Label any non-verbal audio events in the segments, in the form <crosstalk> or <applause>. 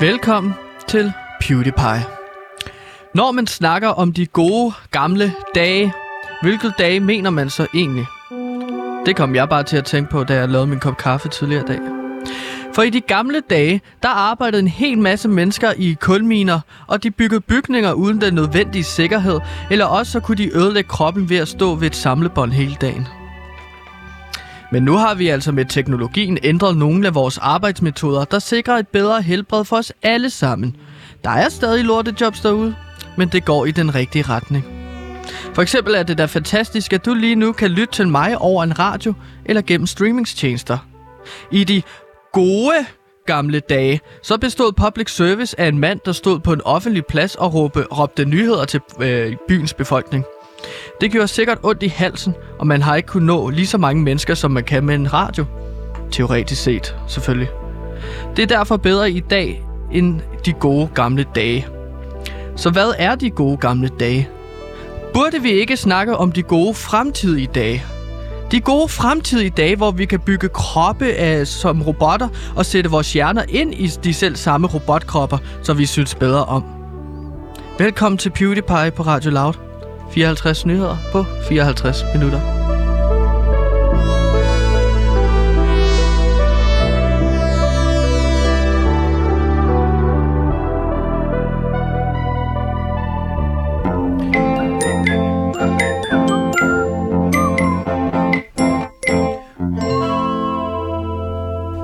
Velkommen til PewDiePie. Når man snakker om de gode, gamle dage, hvilke dage mener man så egentlig? Det kom jeg bare til at tænke på, da jeg lavede min kop kaffe tidligere i dag. For i de gamle dage, der arbejdede en hel masse mennesker i kulminer, og de byggede bygninger uden den nødvendige sikkerhed, eller også så kunne de ødelægge kroppen ved at stå ved et samlebånd hele dagen. Men nu har vi altså med teknologien ændret nogle af vores arbejdsmetoder, der sikrer et bedre helbred for os alle sammen. Der er stadig lortejobs derude, men det går i den rigtige retning. For eksempel er det da fantastisk, at du lige nu kan lytte til mig over en radio eller gennem streamingstjenester. I de gode gamle dage, så bestod public service af en mand, der stod på en offentlig plads og råbte, råbte nyheder til øh, byens befolkning. Det gjorde sikkert ondt i halsen, og man har ikke kunnet nå lige så mange mennesker, som man kan med en radio. Teoretisk set, selvfølgelig. Det er derfor bedre i dag end de gode gamle dage. Så hvad er de gode gamle dage? Burde vi ikke snakke om de gode fremtidige dage? De gode fremtidige dage, hvor vi kan bygge kroppe af, som robotter og sætte vores hjerner ind i de selv samme robotkropper, så vi synes bedre om. Velkommen til PewDiePie på Radio Loud. 54 nyheder på 54 minutter.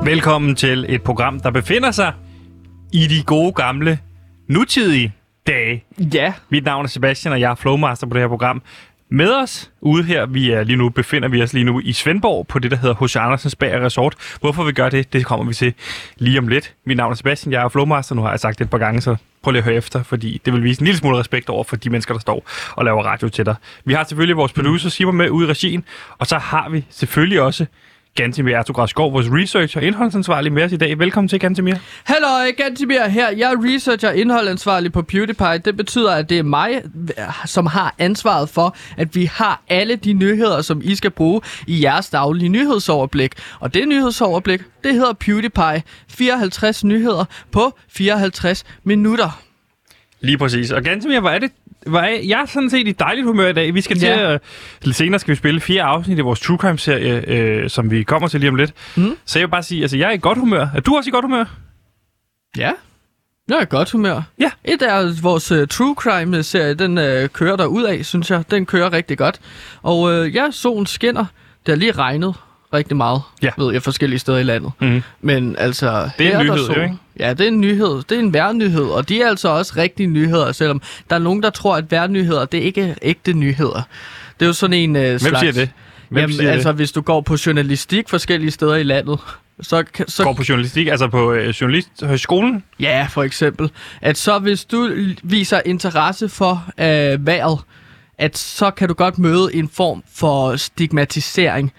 Velkommen til et program, der befinder sig i de gode gamle nutidige dage. Ja, Mit navn er Sebastian, og jeg er flowmaster på det her program. Med os ude her, vi er lige nu, befinder vi os lige nu i Svendborg på det, der hedder H.C. Andersens Bager Resort. Hvorfor vi gør det, det kommer vi til lige om lidt. Mit navn er Sebastian, jeg er flowmaster, nu har jeg sagt det et par gange, så prøv lige at høre efter, fordi det vil vise en lille smule respekt over for de mennesker, der står og laver radio til dig. Vi har selvfølgelig vores producer Simon med ude i regien, og så har vi selvfølgelig også Gantimir Ertugras Skov, vores research og indholdsansvarlig med os i dag. Velkommen til, Gantimir. Hallo, Gantimir her. Jeg er researcher og indholdansvarlig på PewDiePie. Det betyder, at det er mig, som har ansvaret for, at vi har alle de nyheder, som I skal bruge i jeres daglige nyhedsoverblik. Og det nyhedsoverblik, det hedder PewDiePie. 54 nyheder på 54 minutter. Lige præcis. Og Gantemir, hvor er det hvor er, jeg er sådan set i dejligt humør i dag. Vi skal Ja. til at... Lidt senere skal vi spille fire afsnit i vores True Crime-serie, øh, som vi kommer til lige om lidt. Mm. Så jeg vil bare sige, altså jeg er i godt humør. Er du også i godt humør? Ja, jeg er i godt humør. Ja. Et af vores uh, True Crime-serie, den uh, kører der ud af, synes jeg. Den kører rigtig godt. Og uh, ja, solen skinner. Det har lige regnet rigtig meget, Ja. ved jeg, forskellige steder i landet. Mm. Men altså, Det er her en der nyhed, sol. jo, ikke? Ja, det er en nyhed. Det er en værnyhed, og de er altså også rigtige nyheder, selvom der er nogen, der tror, at værnyheder, det er ikke ægte nyheder. Det er jo sådan en Hvem slags... siger det? Hvem Jamen, siger altså, det? hvis du går på journalistik forskellige steder i landet, så, så Går på journalistik, altså på øh, journalisthøjskolen? Ja, for eksempel. At så hvis du viser interesse for øh, vejret, at så kan du godt møde en form for stigmatisering.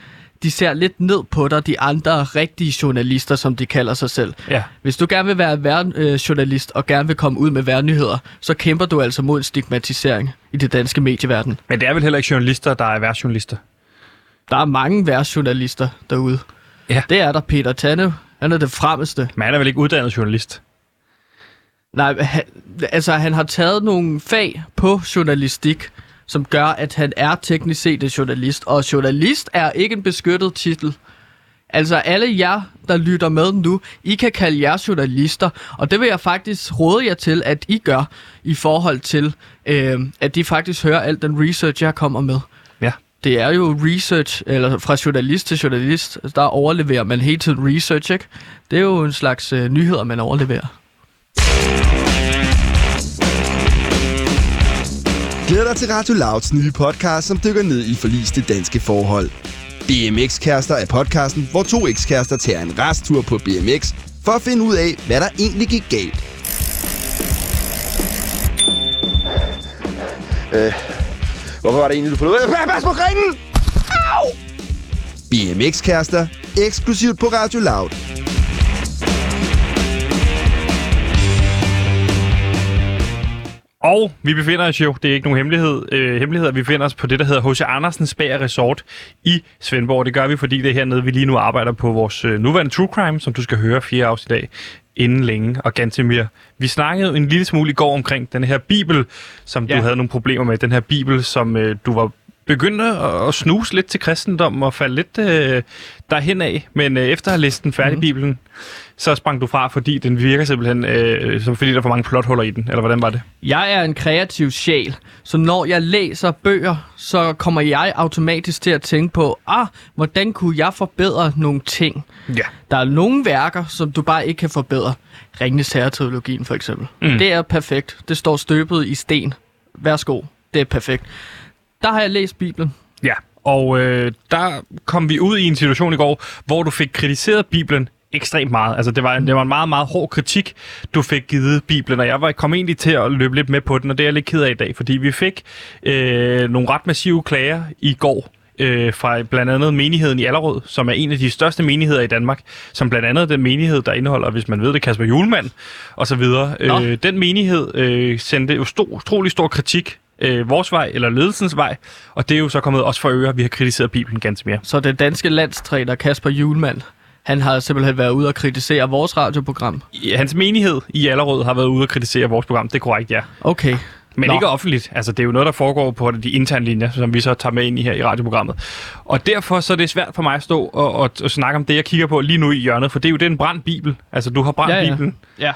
De ser lidt ned på dig, de andre rigtige journalister, som de kalder sig selv. Ja. Hvis du gerne vil være vær- øh, journalist og gerne vil komme ud med værnyheder, så kæmper du altså mod stigmatisering i det danske medieverden. Men det er vel heller ikke journalister, der er værtsjournalister. Der er mange værtsjournalister derude. Ja. Det er der Peter Tanne. Han er det fremmeste. Men han er vel ikke uddannet journalist? Nej, han, altså han har taget nogle fag på journalistik, som gør, at han er teknisk set en journalist. Og journalist er ikke en beskyttet titel. Altså alle jer, der lytter med nu, I kan kalde jer journalister, og det vil jeg faktisk råde jer til, at I gør i forhold til, øh, at de faktisk hører alt den research, jeg kommer med. Ja. Det er jo research, eller fra journalist til journalist, der overleverer man hele tiden research, ikke? Det er jo en slags øh, nyheder, man overleverer. Glæder dig til Radio Louds nye podcast, som dykker ned i forliste danske forhold. BMX-kærester er podcasten, hvor to ekskærester tager en resttur på BMX for at finde ud af, hvad der egentlig gik galt. Øh, hvorfor var det egentlig, du forlod? Pas på grenen! Au! BMX-kærester, eksklusivt på Radio Loud. Og vi befinder os jo, det er ikke nogen hemmelighed, øh, hemmelighed, at vi befinder os på det, der hedder H.C. Andersens Bager Resort i Svendborg. Det gør vi, fordi det er hernede, vi lige nu arbejder på vores øh, nuværende True Crime, som du skal høre fire afsnit af inden længe. Og Gantemir, vi snakkede en lille smule i går omkring den her bibel, som ja. Du havde nogle problemer med. Den her bibel, som øh, du var begyndt at, at snuse lidt til kristendom og falde lidt øh, derhen af. Men øh, efter at have læst den færdige mm. bibelen, så sprang du fra, fordi den virker simpelthen, øh, som fordi der er for mange plothuller i den. Eller hvordan var det? Jeg er en kreativ sjæl, så når jeg læser bøger, så kommer jeg automatisk til at tænke på, ah, hvordan kunne jeg forbedre nogle ting? Ja. Der er nogle værker, som du bare ikke kan forbedre. Ringenes Herre-trilogien for eksempel. Mm. Det er perfekt. Det står støbet i sten. Værsgo. Det er perfekt. Der har jeg læst Bibelen. Ja, og øh, der kom vi ud i en situation i går, hvor du fik kritiseret Bibelen ekstremt meget. Altså, det var, en, det var en meget, meget hård kritik, du fik givet Bibelen, og jeg var kom egentlig til at løbe lidt med på den, og det er jeg lidt ked af i dag, fordi vi fik øh, nogle ret massive klager i går, øh, fra blandt andet menigheden i Allerød, som er en af de største menigheder i Danmark, som blandt andet den menighed, der indeholder, hvis man ved det, Kasper Julemand og så videre. Nå. Øh, den menighed øh, sendte jo stor, utrolig stor kritik øh, vores vej, eller ledelsens vej, og det er jo så kommet også for øre, at vi har kritiseret Bibelen ganske mere. Så den danske landstræner Kasper Julemand, han har simpelthen været ude og kritisere vores radioprogram. I- Hans menighed i Allerød har været ude og kritisere vores program, det er korrekt, ja. Okay. Men Nå. ikke offentligt. Altså, det er jo noget, der foregår på de interne linjer, som vi så tager med ind i her i radioprogrammet. Og derfor så er det svært for mig at stå og, og, og snakke om det, jeg kigger på lige nu i hjørnet, for det er jo den brændt bibel. Altså, du har brændt Ja, ja. bibelen. Ja.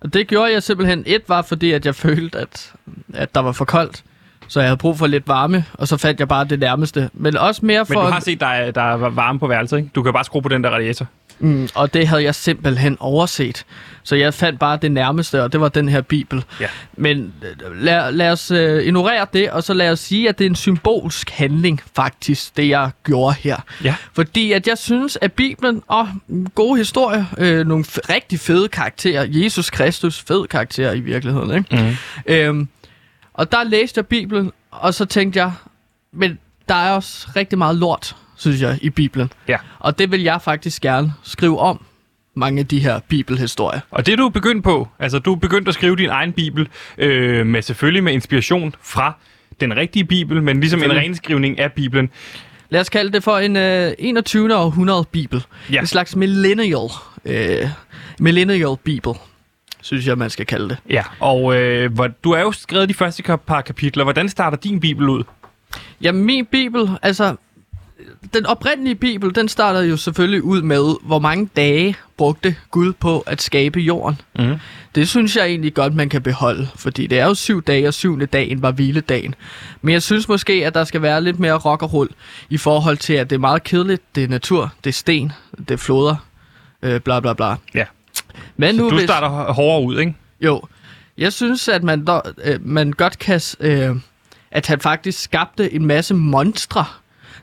Og det gjorde jeg simpelthen. Et var fordi, at jeg følte, at, at der var for koldt. Så jeg havde brug for lidt varme, og så fandt jeg bare det nærmeste. Men også mere Men for... du har set, der er, der er varme på værelset, ikke? Du kan bare skrue på den der radiator. Mm, og det havde jeg simpelthen overset. Så jeg fandt bare det nærmeste, og det var den her bibel. Ja. Men øh, lad, lad os øh, ignorere det, og så lad os sige, at det er en symbolsk handling, faktisk, det jeg gjorde her. Ja. Fordi at jeg synes, at Bibelen, og gode historier, øh, nogle rigtig fede karakterer, Jesus Kristus, fed karakter i virkeligheden, ikke? Mm. Øhm, og der læste jeg Bibelen, og så tænkte jeg, men der er også rigtig meget lort, synes jeg, i Bibelen. Ja. Og det vil jeg faktisk gerne skrive om, mange af de her bibelhistorier. Og det er du begyndt på, altså du er begyndt at skrive din egen bibel, øh, med selvfølgelig med inspiration fra den rigtige bibel, men ligesom en renskrivning af bibelen. Lad os kalde det for en øh, 21. århundrede bibel. Ja. En slags millennial, øh, millennial bibel, synes jeg, man skal kalde det. Ja, og øh, hvor, du er jo skrevet de første par kapitler. Hvordan starter din bibel ud? Jamen, min bibel, altså... Den oprindelige bibel, den starter jo selvfølgelig ud med, hvor mange dage brugte Gud på at skabe jorden. Mhm. Det synes jeg egentlig godt, man kan beholde, fordi det er jo syv dage, og syvende dagen var hviledagen. Men jeg synes måske, at der skal være lidt mere rock og roll i forhold til, at det er meget kedeligt. Det er natur, det er sten, det er floder, øh, bla bla bla. Ja. Men nu Du hvis, starter hårdere ud, ikke? Jo, jeg synes, at man, dog, øh, man godt kan... Øh, at han faktisk skabte en masse monstre,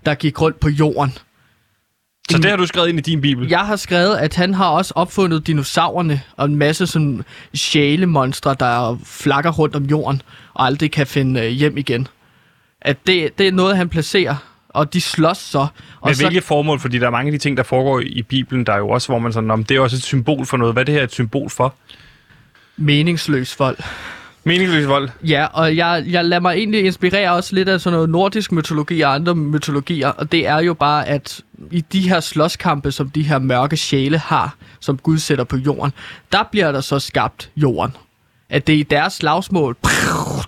der gik rundt på jorden. Så det har du skrevet ind i din bibel? Jeg har skrevet, at han har også opfundet dinosaurerne og en masse sådan sjælemonstre, der flakker rundt om jorden og aldrig kan finde øh, hjem igen. At det, det er noget, han placerer, og de slås så. Og Med så hvilket formål? Fordi der er mange af de ting, der foregår i Bibelen, der er jo også, hvor man sådan, om det er også et symbol for noget. Hvad er det her et symbol for? meningsløs vold. Meningsløs vold. Ja, og jeg, jeg lader mig egentlig inspirere også lidt af sådan noget nordisk mytologi og andre mytologier, og det er jo bare, at i de her slåskampe, som de her mørke sjæle har, som Gud sætter på jorden, der bliver der så skabt jorden. At det er i deres slagsmål,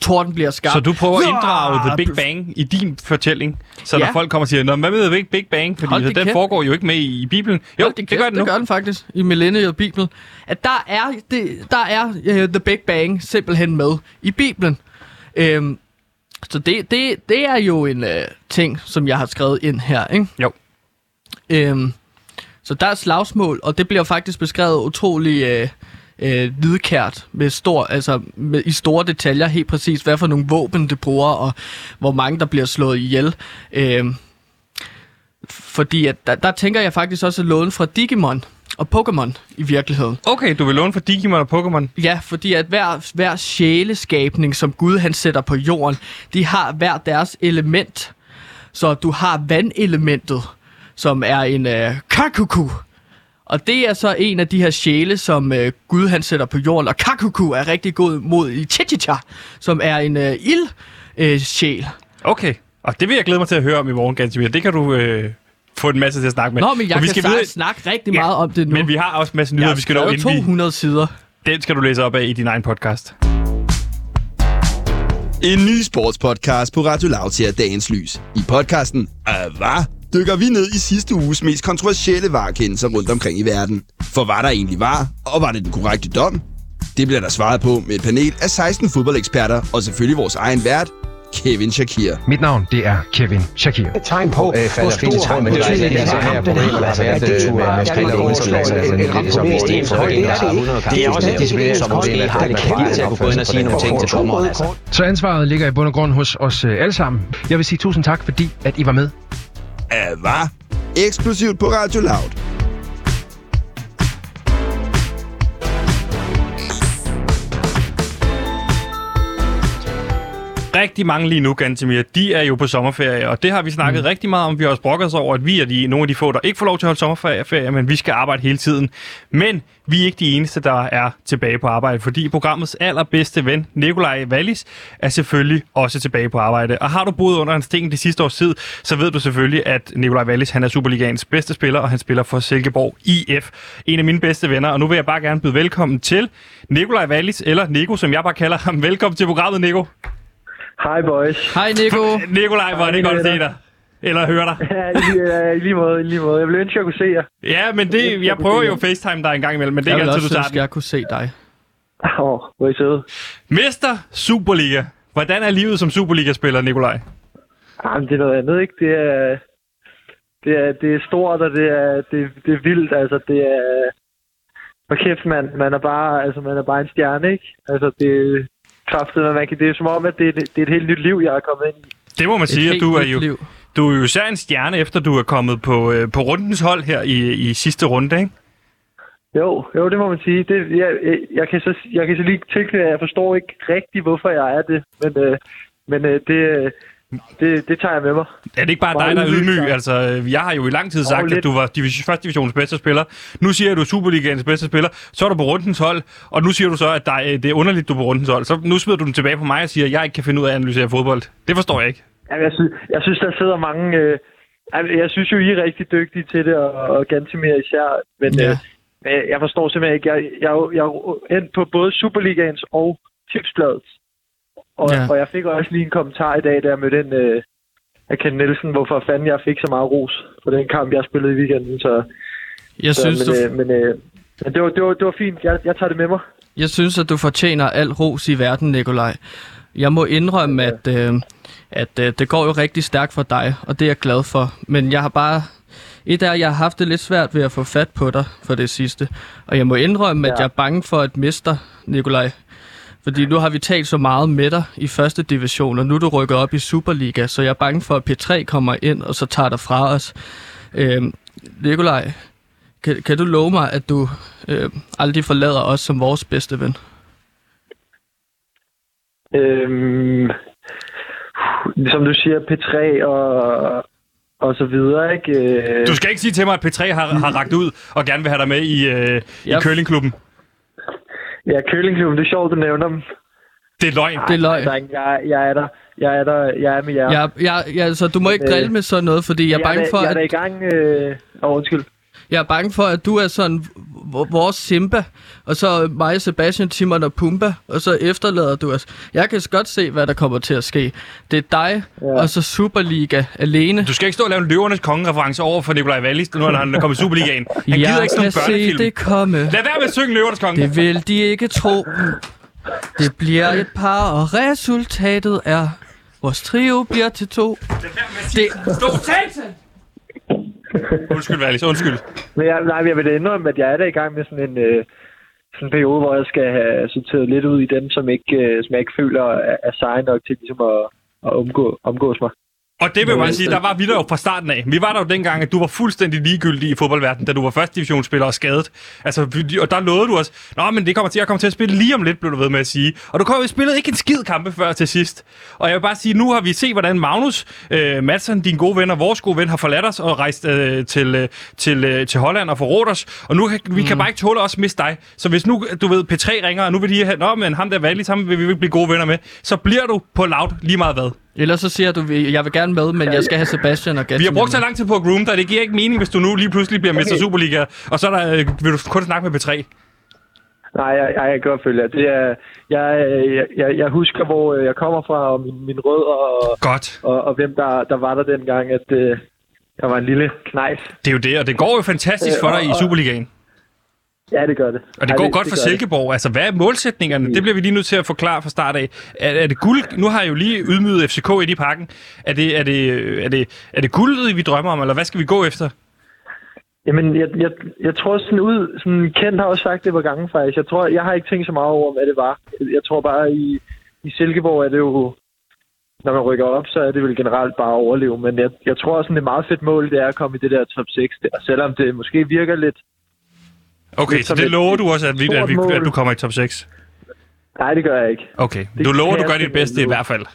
torden bliver skabt. Så du prøver at inddrage The Big Bang i din fortælling. Så når Ja. folk kommer og siger, Nå, hvad med The Big Bang? Fordi det den kæft. foregår jo ikke med i, i Bibelen. Jo, Hold det, kæft, gør den nu. Det gør den faktisk i Millennial Bibel. At der er, det, der er uh, The Big Bang simpelthen med i Bibelen. Øhm, så det, det, det er jo en uh, ting, som jeg har skrevet ind her, ikke? Jo. Øhm, så der er slagsmål, og det bliver faktisk beskrevet utrolig øh, øh, hvidkært med stor, altså med, i store detaljer helt præcis, hvad for nogle våben det bruger, og hvor mange der bliver slået ihjel. Øhm, fordi at der, der tænker jeg faktisk også at låne fra Digimon og Pokémon i virkeligheden. Okay, du vil låne for Digimon og Pokémon. Ja, fordi at hver, hver sjæleskabning, som Gud han sætter på jorden, de har hver deres element. Så du har vandelementet, som er en øh, kakuku. Og det er så en af de her sjæle, som øh, Gud han sætter på jorden. Og kakuku er rigtig god mod i Chichicha, som er en øh, ild øh, sjæl. Okay, og det vil jeg glæde mig til at høre om i morgen, Gansimir. Det kan du øh, få en masse til at snakke med. Nå, men jeg vi vi kan skal faktisk videre- snakke rigtig Ja, meget om det nu. Men vi har også en masse nyheder, vi skal nå inden vi... 200 sider. Den skal du læse op af i din egen podcast. En ny sportspodcast på Radio Loud ser dagens lys. I podcasten Hvad? Dykker vi ned i sidste uges mest kontroversielle varekendelser rundt omkring i verden. For hvad der egentlig var, og var det den korrekte dom? Det bliver der svaret på med et panel af 16 fodboldeksperter, og selvfølgelig vores egen vært, Kevin Shakir. Mit navn, det er Kevin Shakir. et tegn på, Øh, hvor stor med det, betydning er den her problemer, har været, Det med- med spillere uden tilladelse, altså, det er mest en forventning, der 100 kampe. Det er også Det er disciplinært som problem, at har man det kæmpe til at kunne gå ind og sige nogle ting til dommeren. Altså. Så ansvaret ligger i bund og grund hos os øh, alle sammen. Jeg vil sige tusind tak, fordi at I var med af var Eksklusivt på Radio Loud. Rigtig mange lige nu, Gantemir, de er jo på sommerferie, og det har vi snakket mm. rigtig meget om. Vi har også brokket os over, at vi er de, nogle af de få, der ikke får lov til at holde sommerferie, men vi skal arbejde hele tiden. Men vi er ikke de eneste, der er tilbage på arbejde, fordi programmets allerbedste ven, Nikolaj Wallis, er selvfølgelig også tilbage på arbejde. Og har du boet under en sten de sidste års tid, så ved du selvfølgelig, at Nikolaj Wallis han er Superligaens bedste spiller, og han spiller for Silkeborg IF. En af mine bedste venner, og nu vil jeg bare gerne byde velkommen til Nikolaj Wallis, eller Nico, som jeg bare kalder ham. Velkommen til programmet, Nico. Hej boys. Hej Nico. Nikolaj, hvor er det godt at se dig. Eller høre dig. <laughs> Ja, i, lige- ja, i lige måde, i lige måde. Jeg ville ønske, at jeg kunne se jer. Ja, men det, jeg prøver jo at facetime dig en gang imellem, men det er Jeg ikke altid, du tager ønske, den. jeg kunne se dig. Åh, oh, hvor er I søde. Mester Superliga. Hvordan er livet som Superliga-spiller, Nikolaj? Jamen, det er noget andet, ikke? Det er, det er, det er stort, og det er, det, det er vildt. Altså, det er... Hvor kæft, man, man er bare, altså, man er bare en stjerne, ikke? Altså, det kraftigt, men man kan, det er som om, at det er, det er et helt nyt liv, jeg er kommet ind i. Det må man Et sige, at du er jo, liv. du er jo især en stjerne, efter du er kommet på, øh, på rundens hold her i, i sidste runde, ikke? Jo, jo, det må man sige. Det, jeg, jeg, jeg, kan så, jeg kan så lige tilknytte, at jeg forstår ikke rigtigt, hvorfor jeg er det. Men, øh, men øh, det, øh, det, det tager jeg med mig. Er det ikke bare Meget dig, der er ydmyg, ja. Altså, øh, jeg har jo i lang tid sagt, at du var division, første divisions bedste spiller. Nu siger du, at du er Superligaens bedste spiller. Så er du på rundens hold, og nu siger du så, at der, er- det er underligt, du er på rundens hold. Så nu smider du den tilbage på mig og siger, at jeg ikke kan finde ud af at analysere fodbold. Det forstår jeg ikke. Jamen, jeg, synes, jeg synes, der sidder mange... Øh, altså, jeg synes jo, I er rigtig dygtige til det, og, og Gantemir især. Men Ja. øh, men jeg forstår simpelthen ikke. Jeg, jeg, er jo- jeg er endt på både Superligaens og Tipsbladets. Og, Ja. ja. og jeg fik også lige en kommentar i dag, da jeg mødte en øh, af Ken Nielsen, hvorfor fanden jeg fik så meget ros for den kamp, jeg spillede i weekenden. Så, Jeg så synes, men, du, øh, men, øh, men det, var, det, var, det var fint. Jeg, jeg tager det med mig. jeg synes, at du fortjener al ros i verden, Nikolaj. Jeg må indrømme, at, øh, at øh, det går jo rigtig stærkt for dig, og det er jeg glad for. Men jeg har bare... Et er, jeg har haft det lidt svært ved at få fat på dig for det sidste. Og jeg må indrømme, at Ja. jeg er bange for at miste dig, Nikolaj. Fordi nu har vi talt så meget med dig i første division, og nu er du rykket op i Superliga, så jeg er bange for, at P3 kommer ind, og så tager dig fra os. Øhm, Nikolaj, kan, kan du love mig, at du øh, aldrig forlader os som vores bedste ven? Øhm, som du siger, P3 og, og så videre, ikke? Øh, Du skal ikke sige til mig, at P3 har, har ragt ud og gerne vil have dig med i, øh, i Ja. curlingklubben. Ja, Køllingklubben, det er sjovt, du nævner dem. Det er løgn. Det er løgn. Dreng, jeg, jeg er der. Jeg er der. Jeg er med jer. Jeg, jeg, jeg, altså, du må ikke Øh, drille med sådan noget, fordi jeg er bange for, jeg er da i at, gang... Øh... Oh, undskyld. Jeg er bange for, at du er sådan vores Simba, og så mig, Sebastian, Timon og Pumba, og så efterlader du os. Jeg kan godt se, hvad der kommer til at ske. Det er dig, ja. og så Superliga alene. Du skal ikke stå og lave en løvernes kongereference over for Nikolaj Wallis, nu når han er kommet i Superligaen. Han gider jeg ikke sådan kan en se børnefilm. det komme. Lad være med at synge løvernes konge. Det vil de ikke tro. Det bliver et par, og resultatet er... Vores trio bliver til to. Det, Stå! Undskyld, Valis, undskyld. Men jeg, nej, jeg vil da indrømme, at jeg er der i gang med sådan en, øh, sådan en periode, hvor jeg skal have sorteret lidt ud i dem, som, ikke, øh, som jeg ikke føler er, er seje nok til ligesom at, at omgå, omgås mig. Og det vil jeg bare sige, der var vi der jo fra starten af. Vi var der jo dengang, at du var fuldstændig ligegyldig i fodboldverdenen, da du var første divisionsspiller og skadet. Altså, og der lovede du os, Nå, men det kommer til, jeg kommer til at spille lige om lidt, blev du ved med at sige. Og du kom jo spillet ikke en skid kampe før til sidst. Og jeg vil bare sige, nu har vi set, hvordan Magnus øh, Madsen, din gode ven og vores gode ven, har forladt os og rejst øh, til, øh, til, øh, til Holland og forrådt os. Og nu kan, vi kan bare ikke tåle også miste dig. Så hvis nu, du ved, P3 ringer, og nu vil de have, Nå, men ham der Wallis, ham vil vi vil blive gode venner med, så bliver du på loud lige meget hvad. Ellers så siger du, jeg vil gerne med, men jeg skal have Sebastian og Gatsi. Vi har brugt så lang tid på at groom dig, det giver ikke mening, hvis du nu lige pludselig bliver Mester Superliga, og så er der, øh, vil du kun snakke med B3. Nej, jeg, jeg, kan godt følge det. Er, jeg, jeg, jeg husker, hvor jeg kommer fra, og min, min rød, og, Godt. og, og hvem der, der var der dengang, at øh, jeg var en lille knejs. Det er jo det, og det går jo fantastisk for dig i Superligaen. Ja, det gør det. Og det ja, går det, godt det for gør Silkeborg. Altså, hvad er målsætningerne? Det bliver vi lige nødt til at forklare fra start af. Er, er det guld? Nu har jeg jo lige ydmyget FCK i de pakken. Er det, er, det, er, det, er det guldet, vi drømmer om, eller hvad skal vi gå efter? Jamen, jeg, jeg, jeg tror sådan ud... Sådan, Kent har også sagt det på gange, faktisk. Jeg tror, jeg har ikke tænkt så meget over, hvad det var. Jeg tror bare, i, i Silkeborg er det jo... Når man rykker op, så er det vel generelt bare at overleve. Men jeg, jeg tror sådan, det er meget fedt mål, det er at komme i det der top 6 der. Selvom det måske virker lidt... Okay, så det et lover du også, at, vi, at, vi, at du kommer i top 6? Nej, det gør jeg ikke. Okay, Det du lover, du jeg gør dit bedste i hvert fald.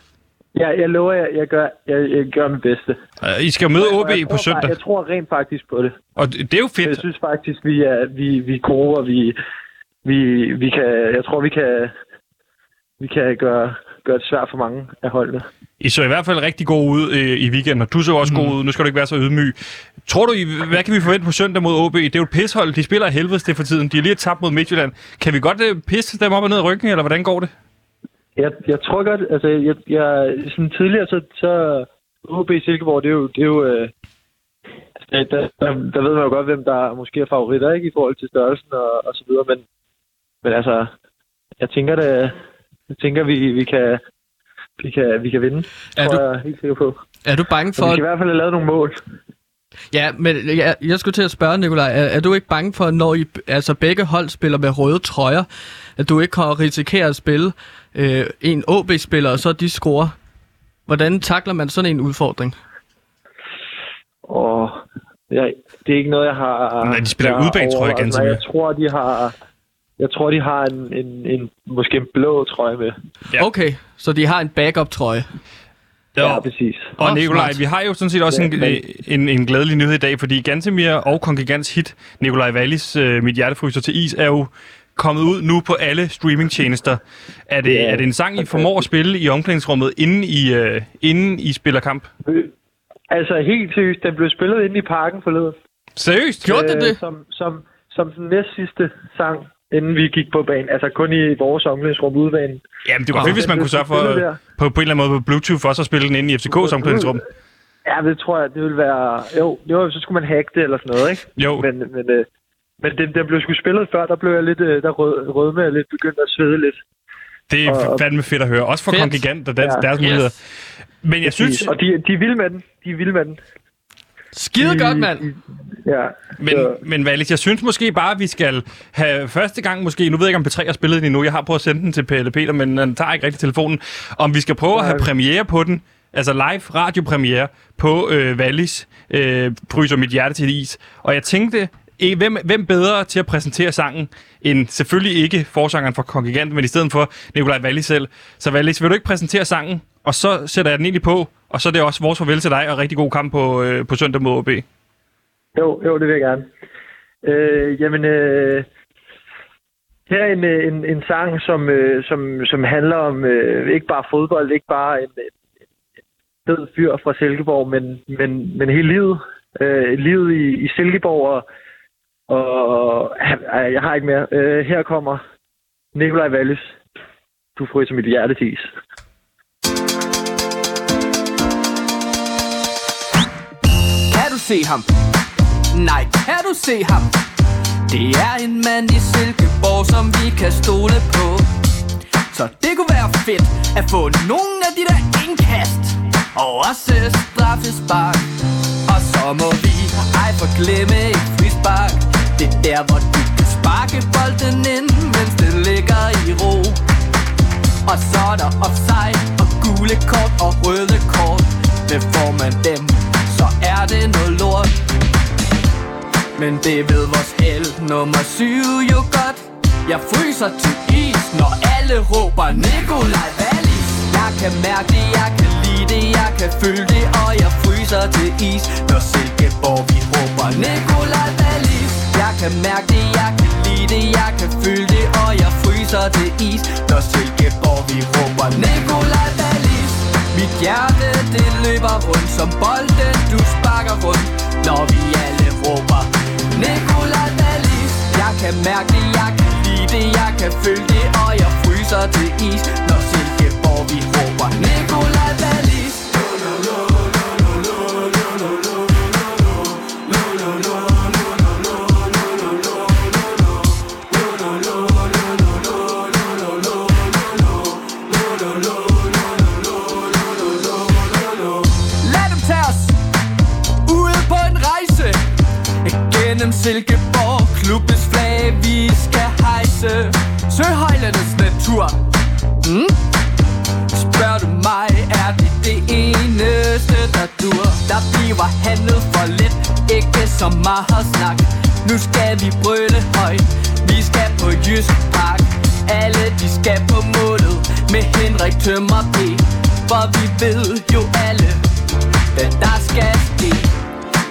Jeg, jeg lover, jeg, jeg, gør, jeg, jeg gør mit bedste. Uh, I skal møde OB jeg på tror, søndag, Jeg tror rent faktisk på det. og det det er jo Jeg fedt. synes faktisk, vi er, vi, vi er gode, og vi, vi, vi kan, jeg tror, vi kan, vi kan gøre, gøre det svært for mange af holdene. I så i hvert fald rigtig gode ud øh, i weekenden, og du så også mm. god ud. Nu skal du ikke være så ydmyg. Tror du, I- hvad kan vi forvente på søndag mod OB? Det er jo et pishold. De spiller af helvedes det for tiden. De har lige tabt mod Midtjylland. Kan vi godt øh, pisse dem op og ned i ryggen, eller hvordan går det? Jeg, jeg tror godt, altså, jeg, jeg, sådan tidligere, så, så OB Silkeborg, det er jo, det er jo øh, altså, der, der, der, ved man jo godt, hvem der måske er favoritter, ikke, i forhold til størrelsen og, og så videre, men, men altså, jeg tænker det, jeg tænker, vi, vi kan, vi kan, vi kan vinde, Er tror du- jeg helt sikker på. Er du bange Så vi for... skal i hvert fald have lavet nogle mål. Ja, men jeg, jeg skulle til at spørge, Nikolaj, er, er du ikke bange for, når I, altså begge hold spiller med røde trøjer, at du ikke kan risikere at spille øh, en OB-spiller, og så de scorer? Hvordan takler man sådan en udfordring? Og jeg, det er ikke noget, jeg har... Nej, de spiller ganske Nej, mere. Jeg tror, de har... Jeg tror, de har en, en, en måske en blå trøje med. Ja. Okay, så de har en backup-trøje. Ja, præcis. Og Åh, Nikolaj, smart. vi har jo sådan set også Ja, en, men- en, en glædelig nyhed i dag, fordi Gantemir og Kongregants hit, Nikolaj Wallis øh, Mit Hjertefryser til Is, er jo kommet ud nu på alle streamingtjenester. Er det, Ja, er det en sang, I formår at spille i omklædningsrummet, inden I, øh, inden I spiller kamp? Altså, helt seriøst, den blev spillet inde i parken forleden. Seriøst? Gjorde det det? Som, som, som den næst sidste sang, inden vi gik på banen. Altså, kun i vores omklædningsrum udebanen. Jamen, det var fedt, hvis man kunne sørge for, der. på, på en eller anden måde på Bluetooth, for også at spille den inde i FCK's omklædningsrum. Ja, det tror jeg, det ville være... Jo, jo så skulle man hacke det eller sådan noget, ikke? Jo. Men, men, øh, men den, den blev sgu spillet før, der blev jeg lidt... Øh, der rød, rød med lidt, begyndt at svede lidt. Det er Og- fandme fedt at høre. Også for Fedt. Kongregant og deres, Ja. deres Yes. muligheder. Men jeg synes, Og de, de er vilde med den. De er vilde med den. Skide godt, mand! Ja. Men, så, men Valis, jeg synes måske bare, at vi skal have første gang måske, nu ved jeg ikke, om P3 har spillet den endnu, jeg har prøvet at sende den til Pelle Peter, men han tager ikke rigtig telefonen, om vi skal prøve at have Nej. premiere på den, altså live radiopremiere på øh, Valis, øh, Fryser mit hjerte til is. Og jeg tænkte, eh, hvem, hvem bedre til at præsentere sangen, end selvfølgelig ikke forsangeren for Kongigant, men i stedet for Nikolaj Wallis selv. Så Valis, vil du ikke præsentere sangen, og så sætter jeg den egentlig på, og så er det også vores farvel til dig, og rigtig god kamp på, øh, på søndag mod OB. jo, jo, det vil jeg gerne. Øh, jamen, øh, her er en, en, en sang, som, øh, som, som handler om øh, ikke bare fodbold, ikke bare en, en, en fed fyr fra Silkeborg, men, men, men hele livet. Øh, livet i, i Silkeborg, og, og øh, jeg har ikke mere. Øh, her kommer Nikolaj Wallis. Du fryser mit hjerte til is. Se ham? Nej, kan du se ham? Det er en mand i Silkeborg, som vi kan stole på. Så det kunne være fedt at få nogle af de der indkast. Og også straffespark Og så må vi ej forglemme et frispark. Det er der, hvor du kan sparke bolden ind, mens det ligger i ro. Og så er der offside og gule kort og røde kort. Det får man dem, så er det noget lort. Men det ved vores held nummer syv jo godt. Jeg fryser til is, når alle råber Nikolaj Wallis. Jeg kan mærke det, jeg kan lide det, jeg kan føle det Og jeg fryser til is, når Silkeborg vi råber Nikolaj Wallis. Jeg kan mærke det, jeg kan lide det, jeg kan føle det Og jeg fryser til is, når Silkeborg vi råber Nikolaj Wallis. Mit hjerte det løber rundt som bolden du sparker rundt Når vi alle råber. Nikolaj Wallis Jeg kan mærke det, jeg kan lide det, jeg kan føle det Og jeg fryser til is Når Silkeborg vi råber. Nikolaj Wallis Silkeborg Klubbens flag vi skal hejse. Søhøjlandets natur. Mm? Spørger du mig, er det det eneste, der dur? Der bliver handlet for lidt, ikke så meget snak. Nu skal vi brøle højt, vi skal på Jysk Park Alle de skal på målet med Henrik Tømmer P. For vi ved jo alle, hvad der skal ske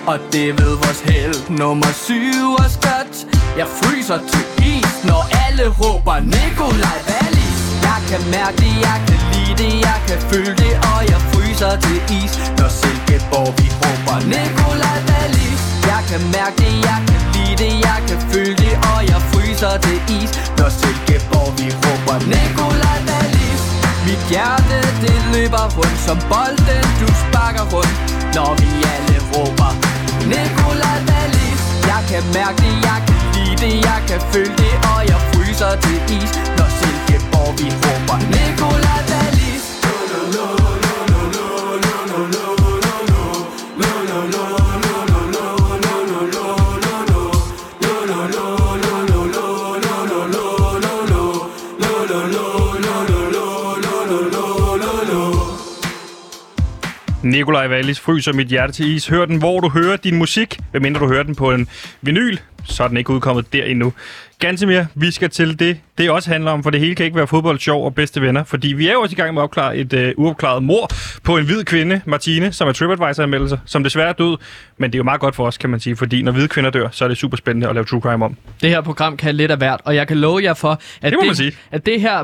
og det ved vores held. Nummer syv og skødt Jeg fryser til is, når alle råber Nikolaj Wallis Jeg kan mærke det, jeg kan lide det, jeg kan føle det Og jeg fryser til is, når Silkeborg vi råber Nikolaj Wallis Jeg kan mærke det, jeg kan lide det, jeg kan føle det Og jeg fryser til is, når Silkeborg vi råber Nikolaj Wallis Mit hjerte det løber rundt som bolden. Du sparker rundt. Når vi alle råber Nikola Wallis Jeg kan mærke det, jeg kan lide det, jeg kan føle det Og jeg fryser til is, når Silkeborg vi råber Nikolaj Wallis Nikolaj Wallis fryser mit hjerte til is. Hør den, hvor du hører din musik. Hvem du hører den på en vinyl, så er den ikke udkommet der endnu. Ganske mere, vi skal til det, det også handler om, for det hele kan ikke være fodbold, sjov og bedste venner, fordi vi er jo også i gang med at opklare et øh, uopklaret mor på en hvid kvinde, Martine, som er TripAdvisor-anmeldelse, som desværre er død, men det er jo meget godt for os, kan man sige, fordi når hvide kvinder dør, så er det super spændende at lave true crime om. Det her program kan lidt af hvert, og jeg kan love jer for, at Det må man sige. at det her,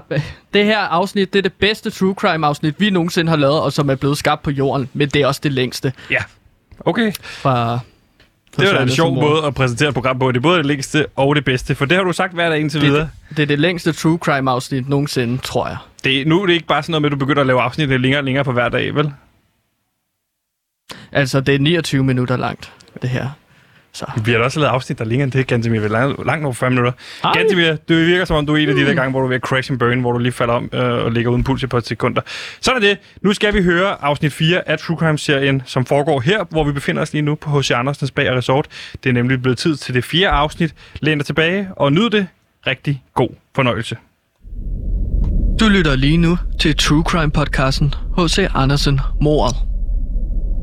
det her afsnit, det er det bedste true crime afsnit, vi nogensinde har lavet, og som er blevet skabt på jorden, men det er også det længste Ja. Okay. fra... Det var da en sjov måde at præsentere et program på. Det er både det længste og det bedste, for det har du sagt hver dag indtil videre. Det, det er det længste true crime afsnit nogensinde, tror jeg. Det, nu er det ikke bare sådan noget med, at du begynder at lave afsnit længere og længere på hver dag, vel? Altså, det er 29 minutter langt, det her. Så. Vi har da også lavet afsnit, der er længere end det, Gantemir. Vel langt, langt over 5 minutter. Ej. Gantemir, det virker som om, du er en af de der gange, hvor du er ved at crash and burn, hvor du lige falder om øh, og ligger uden puls i et par sekunder. Sådan er det. Nu skal vi høre afsnit 4 af True Crime-serien, som foregår her, hvor vi befinder os lige nu på H.C. Andersens Bag og Resort. Det er nemlig blevet tid til det fjerde afsnit. Læn dig tilbage og nyd det. Rigtig god fornøjelse. Du lytter lige nu til True Crime podcasten H.C. Andersen Mordet.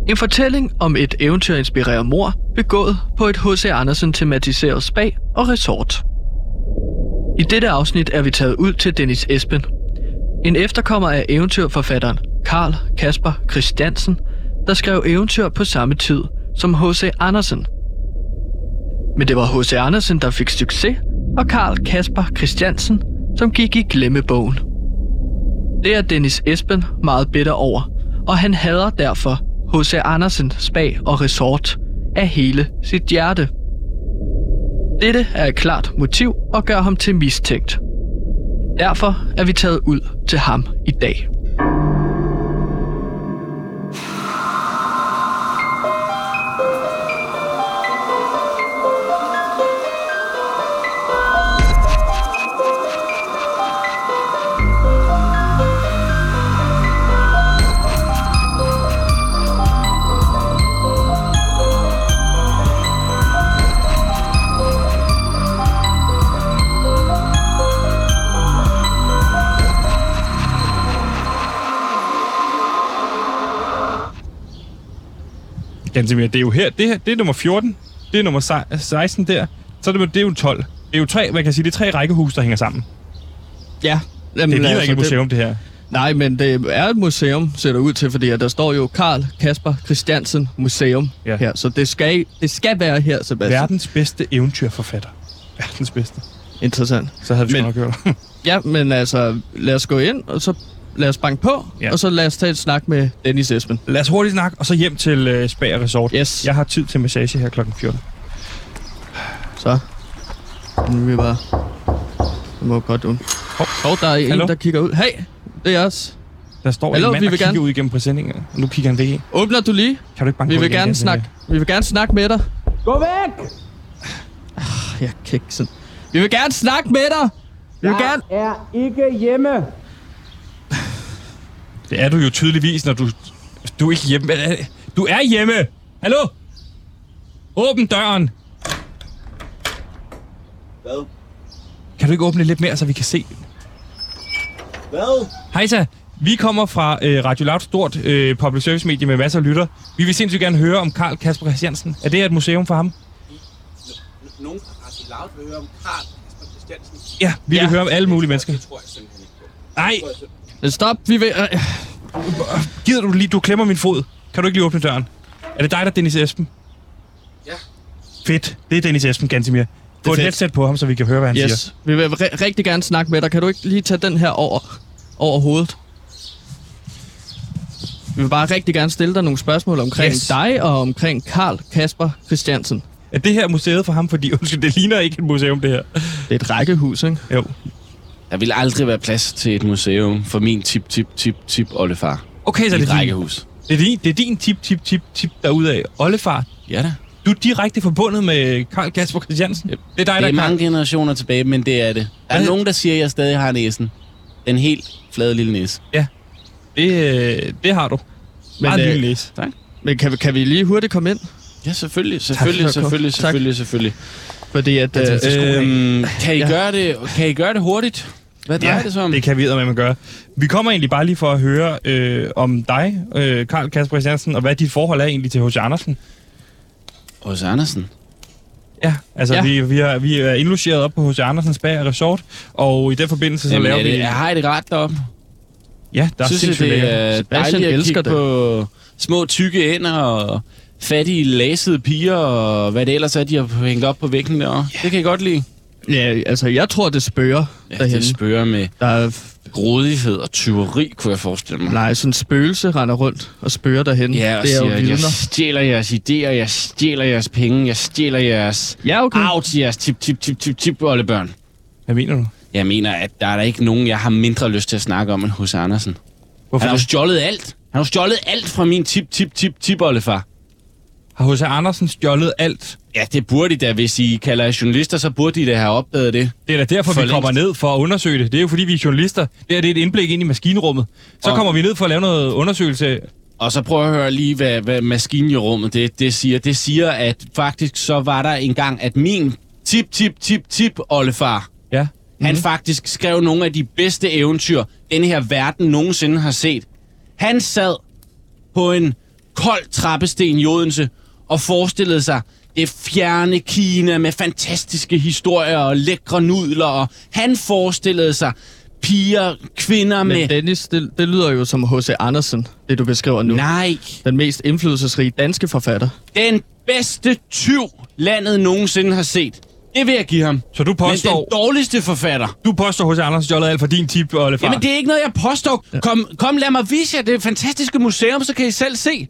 En fortælling om et eventyrinspireret mor begået på et H.C. Andersen tematiseret spa og resort. I dette afsnit er vi taget ud til Dennis Espen. En efterkommer af eventyrforfatteren Karl Kasper Christiansen, der skrev eventyr på samme tid som H.C. Andersen. Men det var H.C. Andersen, der fik succes, og Karl Kasper Christiansen, som gik i glemmebogen. Det er Dennis Esben meget bitter over, og han hader derfor H.C. Andersen Spa og Resort af hele sit hjerte. Dette er et klart motiv og gør ham til mistænkt. Derfor er vi taget ud til ham i dag. Gantemir, det er jo her. Det, her, det er nummer 14. Det er nummer sej- 16 der. Så er det, det er jo 12. Det er jo tre, man kan sige, det er tre rækkehus, der hænger sammen. Ja, jamen, Det ligner ikke et museum, det her. Nej, men det er et museum, ser det ud til, fordi der står jo Karl Kasper Christiansen Museum Ja. her. Så det skal, det skal være her, Sebastian. Verdens bedste eventyrforfatter. Verdens bedste. Interessant. Så havde vi Men- nok hørt. Ja, men altså, lad os gå ind, og så lad os banke på, Ja. og så lad os tage et snak med Dennis Esben. Lad os hurtigt snakke, og så hjem til øh, Spag Resort. Yes. Jeg har tid til massage her klokken 14. Så. Nu er vi bare... Det må godt ud. Hov. Hov, der er en, Hallo? der kigger ud. Hey, det er os. Der står Hallo, en mand, vi der vil kigger gerne- ud igennem præsendingen. Nu kigger han væk ind. Åbner du lige? Kan du ikke banke Vi på vil igen? gerne Den, snakke. Vi vil gerne snakke med dig. Gå væk! Jeg kan ikke sådan. Vi vil gerne snakke med dig. Vi vil gerne... er ikke hjemme. Det er du jo tydeligvis, når du... Du er ikke hjemme. Du er hjemme! Hallo? Åbn døren! Hvad? Kan du ikke åbne lidt mere, så vi kan se? Hvad? Hejsa, vi kommer fra øh, Radio Loud, stort øh, public service medie med masser af lytter. Vi vil sindssygt gerne høre om Karl Kasper Christiansen. Er det et museum for ham? Nogen fra Radio Loud vil høre om Karl Kasper Christiansen. Ja, vi ja. vil høre om alle mulige mennesker. Det tror jeg simpelthen ikke på. Nej, Stop, vi vil... Øh, gider du lige, du klemmer min fod. Kan du ikke lige åbne døren? Er det dig, der er Dennis Esben? Ja. Fedt, det er Dennis Esben, Gantimir. Få et headset på ham, så vi kan høre, hvad han yes. siger. yes. Vi vil ri- rigtig gerne snakke med dig. Kan du ikke lige tage den her over, over hovedet? Vi vil bare rigtig gerne stille dig nogle spørgsmål omkring yes. dig og omkring Karl Kasper Christiansen. Er det her museet for ham? Fordi, <laughs> undskyld, det ligner ikke et museum, det her. Det er et rækkehus, ikke? Jo. Der vil aldrig være plads til et museum for min tip, tip, tip, tip oldefar. Okay, så det et er, din, rækkehus. det, er din, det er din tip, tip, tip, tip derudad. Oldefar, Ja da. du er direkte forbundet med Karl Kasper Christiansen. Det er dig, Det der er er Karl. mange generationer tilbage, men det er det. Der er Hvad? nogen, der siger, at jeg stadig har næsen. Den helt flade lille næse. Det, øh, det har du. Men, Meget øh, lille næse. Men kan, vi- kan vi lige hurtigt komme ind? Ja, selvfølgelig, selvfølgelig, Tak. selvfølgelig, Tak. selvfølgelig, selvfølgelig. Fordi at... Øh, Øhm, kan, I Ja. gøre det, kan I gøre det hurtigt? Hvad drejer det så om? det kan vi med gøre. Vi kommer egentlig bare lige for at høre øh, om dig, øh, Karl Kasper Christiansen, og hvad dit forhold er egentlig til H.C. Andersen. Hos Andersen. Ja, altså ja. Ja. Vi, vi, er, vi er indlogeret op på H.C. Andersens Bager Resort, og i den forbindelse så Jamen, laver er det, vi... jeg har det ret deroppe? Ja, der er synes, sindssygt jeg, det er dejligt at elsker kigge det. på små tykke ender og fattige lasede piger og hvad det ellers er, de har hængt op på væggen derovre. Det kan jeg godt lide. Ja, altså, jeg tror, det spørger Ja, derhenne. det spørger med Der er, grådighed og tyveri, kunne jeg forestille mig. nej, sådan en spøgelse render rundt og spørger derhen. Ja, og det er siger, jo at jeg vidner. stjæler jeres idéer, jeg stjæler jeres penge, jeg stjæler jeres Ja, okay. til jeres tip, tip, tip, tip, tip, oldebørn. Hvad mener du? Jeg mener, at der er der ikke nogen, jeg har mindre lyst til at snakke om end hos Andersen. Hvorfor Han har jo stjålet alt. Han har jo stjålet alt fra min tip, tip, tip, tip, oldefar. Har H.C. Andersen stjålet alt? Ja, det burde de da. Hvis I kalder journalister, så burde de da have opdaget det. Det er da derfor, For vi kommer ned for at undersøge det. Det er jo fordi, vi er journalister. Det er, det et indblik ind i maskinrummet. Så Og- kommer vi ned for at lave noget undersøgelse. Og så prøv at høre lige, hvad, hvad maskinrummet det, det siger. Det siger, at faktisk så var der engang, at min tip, tip, tip, tip, oldefar, Ja. han faktisk skrev nogle af de bedste eventyr, denne her verden nogensinde har set. Han sad på en kold trappesten i Odense og forestillede sig det fjerne Kina med fantastiske historier og lækre nudler. Og han forestillede sig piger, kvinder med... Men Dennis, det, det lyder jo som H.C. Andersen, det du beskriver nu. Nej, Den mest indflydelsesrige danske forfatter. den bedste tyv, landet nogensinde har set. Det vil jeg give ham. Så du Men den påstår, dårligste forfatter. du påstår H.C. Andersen stjålet alt fra din tip, og Jamen, det er ikke noget, jeg påstår. Kom, kom, lad mig vise jer det fantastiske museum, så kan I selv se.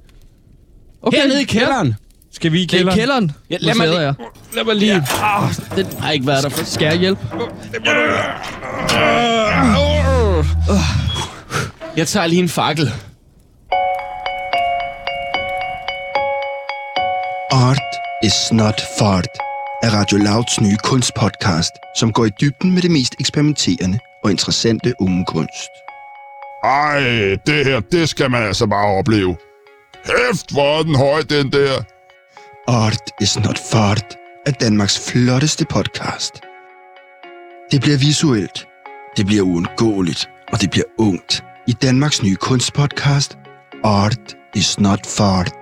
Okay. Hernede i kælderen. Skal vi i Det er kælderen? kælderen, Ja, lad mig lige-. Lad mig lige... Ja. Den har ikke været der for... skal jeg hjælpe. Jeg tager lige en fakkel. Art is not fart er Radio Louds nye kunstpodcast, som går i dybden med det mest eksperimenterende og interessante unge kunst. Ej, det her, det skal man altså bare opleve. Hæft, hvor er den høj, den der. Art is not fart er Danmarks flotteste podcast. Det bliver visuelt, det bliver uundgåeligt, og det bliver ungt i Danmarks nye kunstpodcast Art is not fart.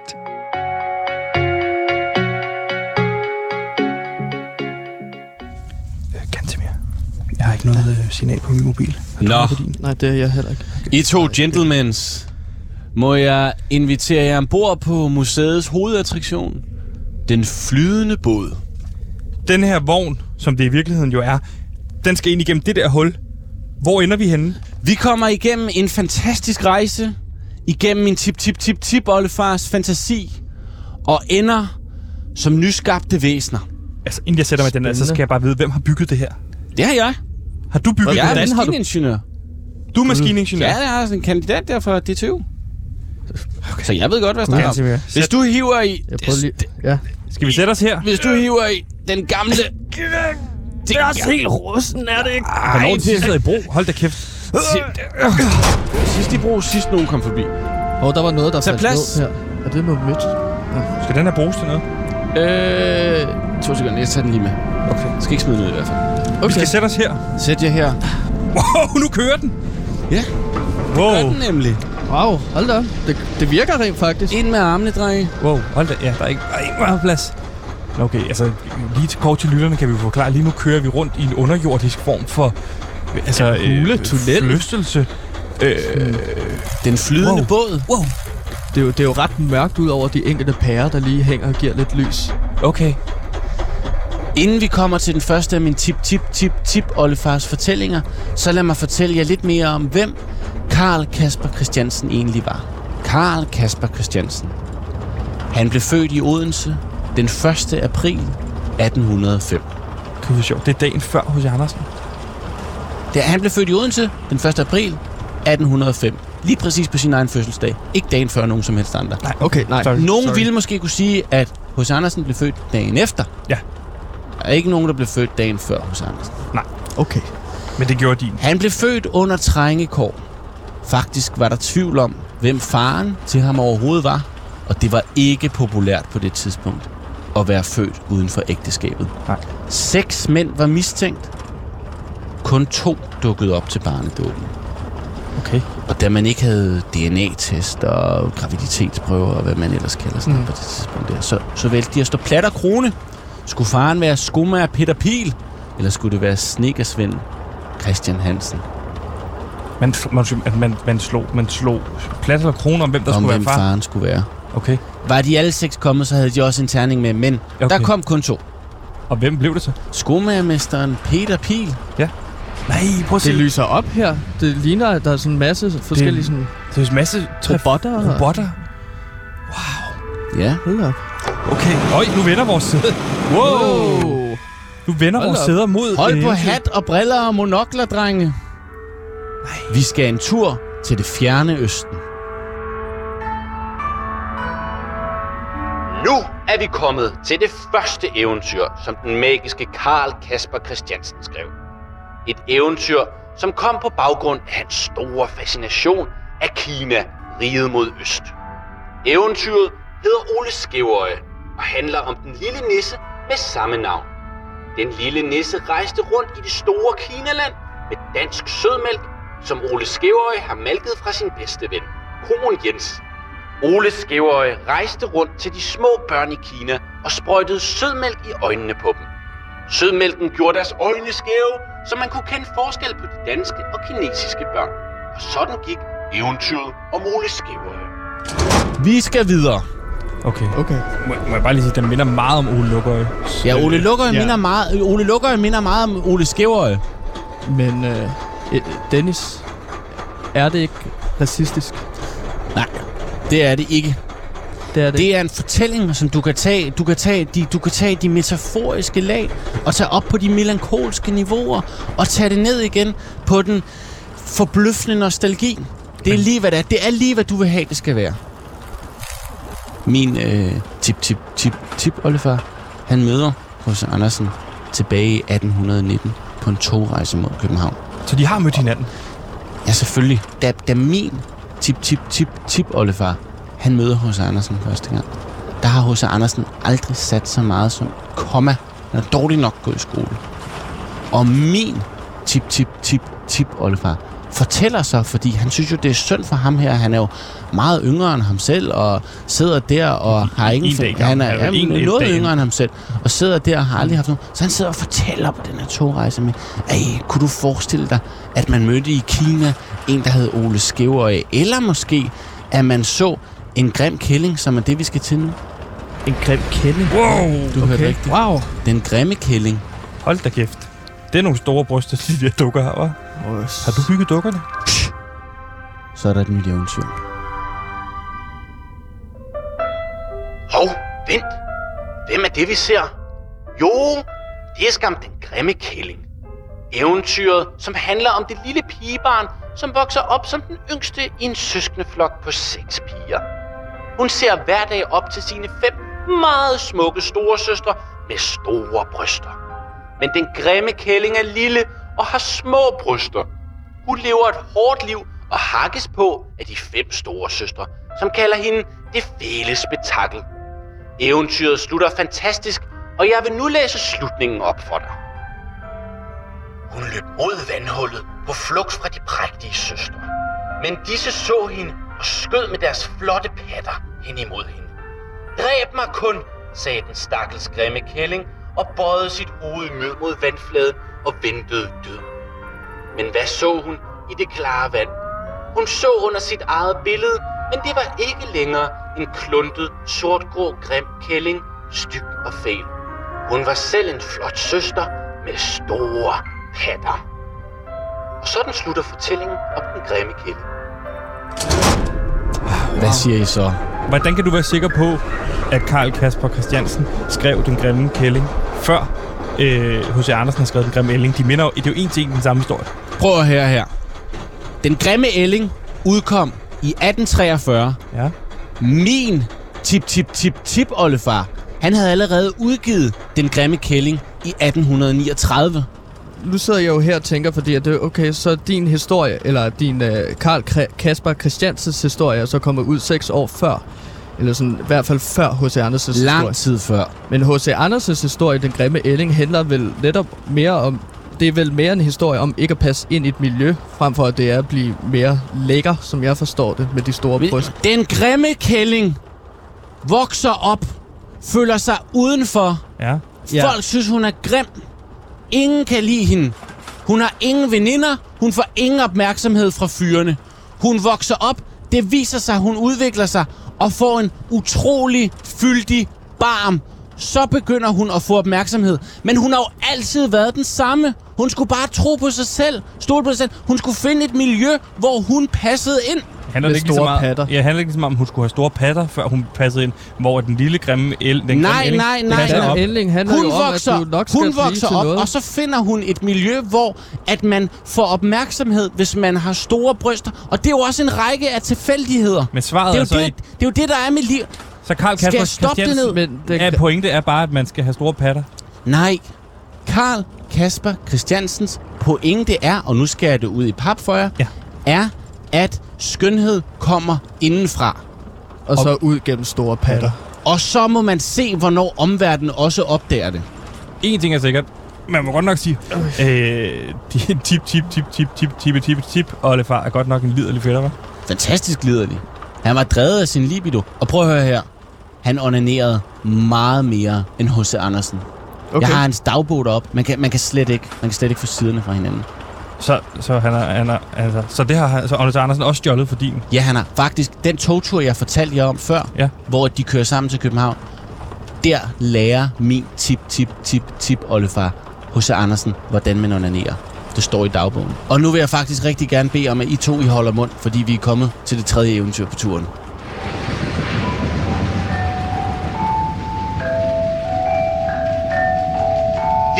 Gantemir. Jeg har ikke noget øh, signal på min mobil. Nå, Nej, det er jeg heller ikke. I to gentlemens. Må jeg invitere jer ombord på museets hovedattraktion? Den flydende båd. Den her vogn, som det i virkeligheden jo er, den skal ind igennem det der hul. Hvor ender vi henne? Vi kommer igennem en fantastisk rejse, igennem min tip-tip-tip-tip oldefars fantasi, og ender som nyskabte væsener. Altså, inden jeg sætter mig den her, så skal jeg bare vide, hvem har bygget det her? Det har jeg. Har du bygget Jeg det? er har du? maskiningeniør. Du er maskiningeniør? Ja, jeg er en kandidat der fra DTU. Okay. Så jeg ved godt, hvad jeg snakker om. Hvis du hiver i... Jeg prøver lige... Ja. Skal vi sætte os her? Hvis du hiver i den gamle... Det er også helt russen, er det ikke? Hvornår det sidder i bro? Hold da kæft. Sidst i brug, sidst nogen kom forbi. Åh, oh, der var noget, der Tag faldt plads. ned her. Er det noget mødt? Skal den her bruges til noget? Øh, to sekunder, jeg tager den lige med. Okay. Jeg skal ikke smide den ud i hvert fald. Okay. Vi skal sætte os her. Sæt jer her. Wow, nu kører den. Ja. Wow. Gør den nemlig. Wow, hold da det, det virker rent faktisk. Ind med armene, drenge. Wow, hold da. Ja, der er ikke, der er ikke meget plads. Okay, altså lige til kort til lytterne kan vi forklare. Lige nu kører vi rundt i en underjordisk form for altså, Hule, tunnel. forlystelse. Øh, Den flydende Wow. båd. wow. Det er, jo, det er jo ret mørkt ud over de enkelte pærer, der lige hænger og giver lidt lys. Okay. Inden vi kommer til den første af mine tip, tip, tip, tip oldefars fortællinger, så lad mig fortælle jer lidt mere om, hvem Karl Kasper Christiansen egentlig var. Karl Kasper Christiansen. Han blev født i Odense den 1. april 1805. Det er sjovt. Det er dagen før hos Andersen. Det, han blev født i Odense den 1. april 1805. Lige præcis på sin egen fødselsdag. Ikke dagen før nogen som helst andre. Nej, Okay, nej. Sorry. Nogen Sorry. ville måske kunne sige, at hos Andersen blev født dagen efter. Ja. Der er ikke nogen, der blev født dagen før hos Andersen. Okay. Men det gjorde din. Han blev født under trængekår. Faktisk var der tvivl om, hvem faren til ham overhovedet var, og det var ikke populært på det tidspunkt at være født uden for ægteskabet. Nej. Seks mænd var mistænkt. Kun to dukkede op til barnedåben. Okay. Og da man ikke havde DNA-test og graviditetsprøver og hvad man ellers kalder sådan mm. på det tidspunkt der, så, så valgte de at stå plat og krone. Skulle faren være skomager Peter Pil, eller skulle det være snekersvend Christian Hansen? Man, man, man, man, slog, man slog plat eller kroner om, hvem der om skulle være hvem far. faren skulle være. Okay. Var de alle seks kommet, så havde de også en terning med, men okay. Der kom kun to. Og hvem blev det så? Skomagermesteren Peter Pil. Nej, prøv at Det se. lyser op her. Det ligner, at der er sådan en masse forskellige sådan Det er en masse robotter. robotter. Ja. Hold op. Okay. Øj, nu vender vores sæde. Wow. Nu vender Hold vores op. sæder mod... Hold på hat og briller og monokler, drenge. Vi skal en tur til det fjerne østen. Nu er vi kommet til det første eventyr, som den magiske Karl Kasper Christiansen skrev. Et eventyr, som kom på baggrund af hans store fascination af Kina, riget mod øst. Eventyret hedder Ole Skæverøje og handler om den lille nisse med samme navn. Den lille nisse rejste rundt i det store Kinaland med dansk sødmælk, som Ole Skæverøje har malket fra sin bedste ven, Kron Jens. Ole Skæverøje rejste rundt til de små børn i Kina og sprøjtede sødmælk i øjnene på dem. Sødmælken gjorde deres øjne skæve, så man kunne kende forskel på de danske og kinesiske børn. Og sådan gik eventyret om Ole Skæverøje. Vi skal videre. Okay. Okay. Må, må jeg bare lige sige, den minder meget om Ole Lukøje. Ja, Ole Lukøje Ja. minder meget, Ole Lukøje minder meget om Ole Skæverøje. Men øh, eh, Dennis, er det ikke racistisk? Nej, det er det ikke. Det er det, Det er en fortælling, som du kan tage, du kan tage, de, du kan tage de metaforiske lag og tage op på de melankolske niveauer og tage det ned igen på den forbløffende nostalgi. Det er lige, hvad det er. Det er lige, hvad du vil have, det skal være. Min øh, tip, tip, tip, tip, oldefar, han møder hos Andersen tilbage i 1819 på en togrejse mod København. Så de har mødt hinanden. Ja, selvfølgelig. Da, da min tip, tip, tip, tip, oldefar, han møder hos Andersen første gang, der har H.C. Andersen aldrig sat så meget som komma. Han er dårligt nok gået i skole. Og min tip, tip, tip, tip, oldefar, fortæller så, fordi han synes jo, det er synd for ham her. Han er jo meget yngre end ham selv, og sidder der og har En ingen... dag han er, er vel han en er noget dag. yngre end ham selv, og sidder der og har aldrig haft nogen. Så han sidder og fortæller på den her togrejse med, Ej, kunne du forestille dig, at man mødte i Kina en, der hed Ole Skæverøje, eller måske, at man så en grim kælling, som er det, vi skal til nu. en grim kælling. Wow. Du okay. hørte rigtigt. Wow. Den grimme kælling. Hold da kæft. Det er nogle store bryster, <laughs> de der dukker her, hva'? Har du bygget dukkerne? Så er der et nyt eventyr. Hov, vent. Hvem er det, vi ser? Jo, det er skam den grimme kælling. Eventyret, som handler om det lille pigebarn, som vokser op som den yngste i en søskendeflok på seks piger. Hun ser hver dag op til sine fem meget smukke storesøstre med store bryster. Men den grimme kælling er lille og har små bryster. Hun lever et hårdt liv og hakkes på af de fem store søstre, som kalder hende det fæle spektakel. Eventyret slutter fantastisk, og jeg vil nu læse slutningen op for dig. Hun løb mod vandhullet på flugt fra de prægtige søstre. Men disse så hende og skød med deres flotte patter hen imod hende. Dræb mig kun, sagde den stakkels grimme kælling og bøjede sit hoved ned mod vandfladen og ventede død. Men hvad så hun i det klare vand? Hun så under sit eget billede, men det var ikke længere en kluntet, sortgrå, grim kælling, styg og fæl. Hun var selv en flot søster med store patter. Og sådan slutter fortællingen om den grimme kælling. Hvad siger I så? Hvordan kan du være sikker på, at Karl Kasper Christiansen skrev Den Grimme Kælling, før øh, H.C. Andersen har skrevet Den Grimme Ælling? De minder jo, det er jo en en den samme historie. Prøv at høre her. Den grimme ælling udkom i 1843. Ja. Min tip tip tip tip oldefar, han havde allerede udgivet Den grimme kælling i 1839. Nu sidder jeg jo her og tænker, fordi at det, okay, så din historie, eller din øh, Karl Kasper Christiansens historie, er så kommet ud seks år før. Eller sådan, i hvert fald før H.C. Andersens Lang historie. tid før. Men H.C. Andersens historie, Den Grimme Ælling, handler vel netop mere om... Det er vel mere en historie om ikke at passe ind i et miljø, frem for at det er at blive mere lækker, som jeg forstår det, med de store bryst. Den grimme kælling vokser op, føler sig udenfor. Ja. Ja. Folk synes, hun er grim. Ingen kan lide hende. Hun har ingen veninder. Hun får ingen opmærksomhed fra fyrene. Hun vokser op. Det viser sig, hun udvikler sig og får en utrolig fyldig barm. Så begynder hun at få opmærksomhed. Men hun har jo altid været den samme. Hun skulle bare tro på sig selv. Stole på sig selv. Hun skulle finde et miljø, hvor hun passede ind. Handler det ikke store meget, patter. Ja, handler ikke lige så meget om, hun skulle have store patter, før hun passede ind, hvor den lille grimme el, den grimme Nej, ælling nej, nej, passer nej. op. Ælling handler hun jo om, vokser, at du nok skal hun vokser til op, noget. og så finder hun et miljø, hvor at man får opmærksomhed, hvis man har store bryster. Og det er jo også en række af tilfældigheder. Men svaret Det er, er jo så det, ikke... det er jo det, der er med liv. Så Karl Skal Kasper jeg stoppe det Christiansen, ned? Men det, pointe er bare, at man skal have store patter. Nej. Karl Kasper Christiansens pointe er, og nu skal jeg det ud i pap for jer, Ja. er, at skønhed kommer indenfra. og så ud gennem store patter. Og så må man se, hvornår omverdenen også opdager det. En ting er sikkert. Man må godt nok sige, øh, tip, tip, tip, tip, tip, tip, tip, tip, Ollefar er godt nok en liderlig fætter, hva'? Fantastisk liderlig. Han var drevet af sin libido. Og prøv at høre her. Han onanerede meget mere end H.C. Andersen. Okay. Jeg har hans dagbog op. Man kan, man kan slet ikke, man kan slet ikke få siderne fra hinanden. Så, så, han er, han er, altså, så det har så Anders Andersen også stjålet for din. Ja, han har faktisk den togtur, jeg fortalte jer om før, Ja. hvor de kører sammen til København. Der lærer min tip, tip, tip, tip, oldefar H.C. Andersen, hvordan man onanerer. Det står i dagbogen. Og nu vil jeg faktisk rigtig gerne bede om, at I to I holder mund, fordi vi er kommet til det tredje eventyr på turen.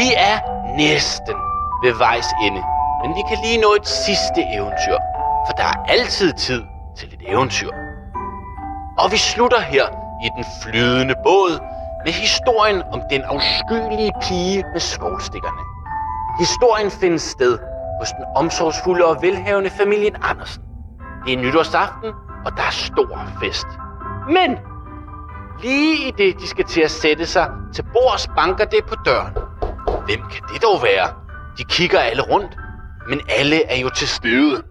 Vi er næsten ved vejs ende, men vi kan lige nå et sidste eventyr, for der er altid tid til et eventyr. Og vi slutter her i den flydende båd med historien om den afskyelige pige med svovlstikkerne. Historien findes sted hos den omsorgsfulde og velhavende familien Andersen. Det er nytårsaften, og der er stor fest. Men lige i det, de skal til at sætte sig til bords, banker det på døren. Hvem kan det dog være? De kigger alle rundt, men alle er jo til stede.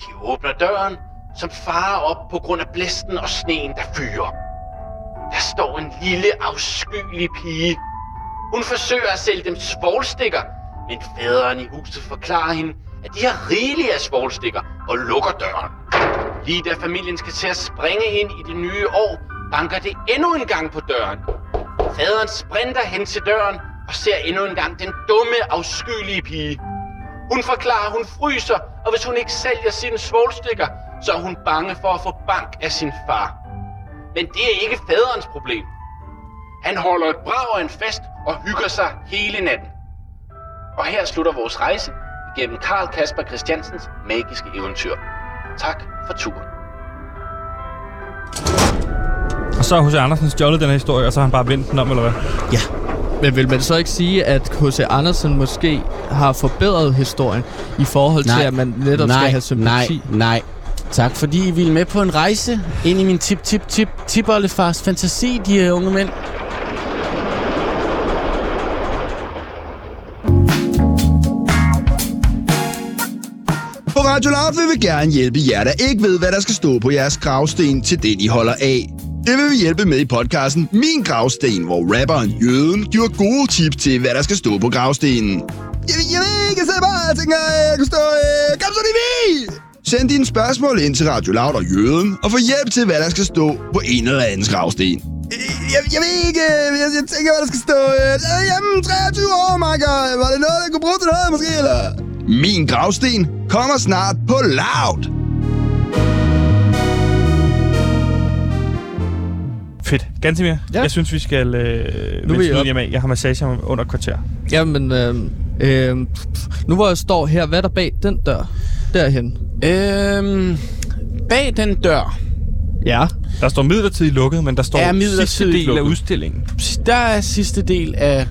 De åbner døren, som farer op på grund af blæsten og sneen, der fyrer. Der står en lille, afskyelig pige. Hun forsøger at sælge dem svovlstikker, men faderen i huset forklarer hende, at de har rigeligt af svovlstikker og lukker døren. Lige da familien skal til at springe ind i det nye år, banker det endnu en gang på døren. Faderen sprinter hen til døren og ser endnu en gang den dumme, afskyelige pige. Hun forklarer, at hun fryser, og hvis hun ikke sælger sine svovlstikker, så er hun bange for at få bank af sin far. Men det er ikke faderens problem. Han holder et brag og en fest og hygger sig hele natten. Og her slutter vores rejse igennem Karl Kasper Christiansens magiske eventyr. Tak for turen. Og så har H.C. Andersen stjålet den her historie, og så har han bare vendt den om, eller hvad? Ja. Men vil man så ikke sige, at H.C. Andersen måske har forbedret historien i forhold til, at man netop nej, skal have sympati? Nej, nej. Tak fordi I ville med på en rejse ind i min tip tip tip tip oldefars fantasi, de her unge mænd. På Radio Loud vil vi gerne hjælpe jer, der ikke ved, hvad der skal stå på jeres gravsten til den, I holder af. Det vil vi hjælpe med i podcasten Min Gravsten, hvor rapperen Jøden giver gode tips til, hvad der skal stå på gravstenen. Jeg, jeg ved ikke, jeg bare, tænker, jeg kan stå... Øh, kom så, det vi! Send dine spørgsmål ind til Radio Loud og Jøden, og få hjælp til, hvad der skal stå på en eller anden gravsten. Øh, jeg, jeg ved ikke, øh, jeg, jeg tænker, hvad der skal stå. Øh, jamen, 23 år, Marker. Var det noget, der kunne bruge til noget, måske, eller? Min gravsten kommer snart på Loud. Fedt. Gansimir, ja. jeg synes, vi skal øh, Nu vende jeg hjem af. Jeg har massage om under et kvarter. Jamen, øh, øh, nu hvor jeg står her, hvad er der bag den dør? Derhen. Øhm, bag den dør, Ja. Der står midlertidigt lukket, men der står Er sidste del af lukket. udstillingen. der er sidste del af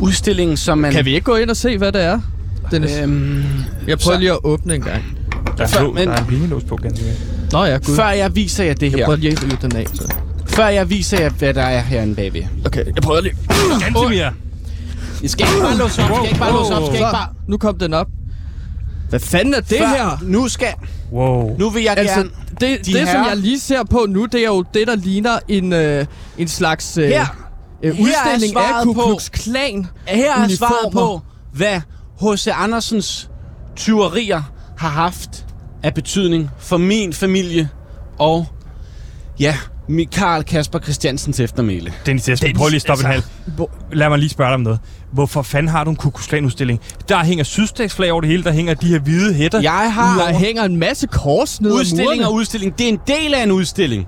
udstillingen, som man... Kan vi ikke gå ind og se, hvad det er? Dennis? Øhm, jeg prøver så- lige at åbne en gang. Der er, Før- men- der er en hængelås på, Gansimir. Nå ja, gud. før jeg viser jer det Jeg her, prøver lige at rive den af. Så. Før jeg viser jer, hvad der er herinde bagved. Okay, jeg prøver lige. Gansimir! Jeg skal ikke bare låse op, skal ikke bare låse op, skal ikke bare... nu kom den op. Hvad fanden er det Før- her? Nu skal... Wow. Nu vil jeg Altså, gerne... det, De det som jeg lige ser på nu, det er jo det, der ligner en, øh, en slags øh, Her. øh, Her er udstilling af svaret Ku Klux Klan. Her er svaret på, hvad H.C. Andersens tyverier har haft af betydning for min familie og, ja, Karl Kasper Christiansens eftermæle. Dennis Esben, prøv lige at stoppe en halv. Lad mig lige spørge dig om noget. Hvorfor fanden har du en kukusklan-udstilling? Der hænger sydstatsflag over det hele, der hænger de her hvide hætter. Jeg har Der hænger en masse kors ned udstilling og udstilling. Det er en del af en udstilling.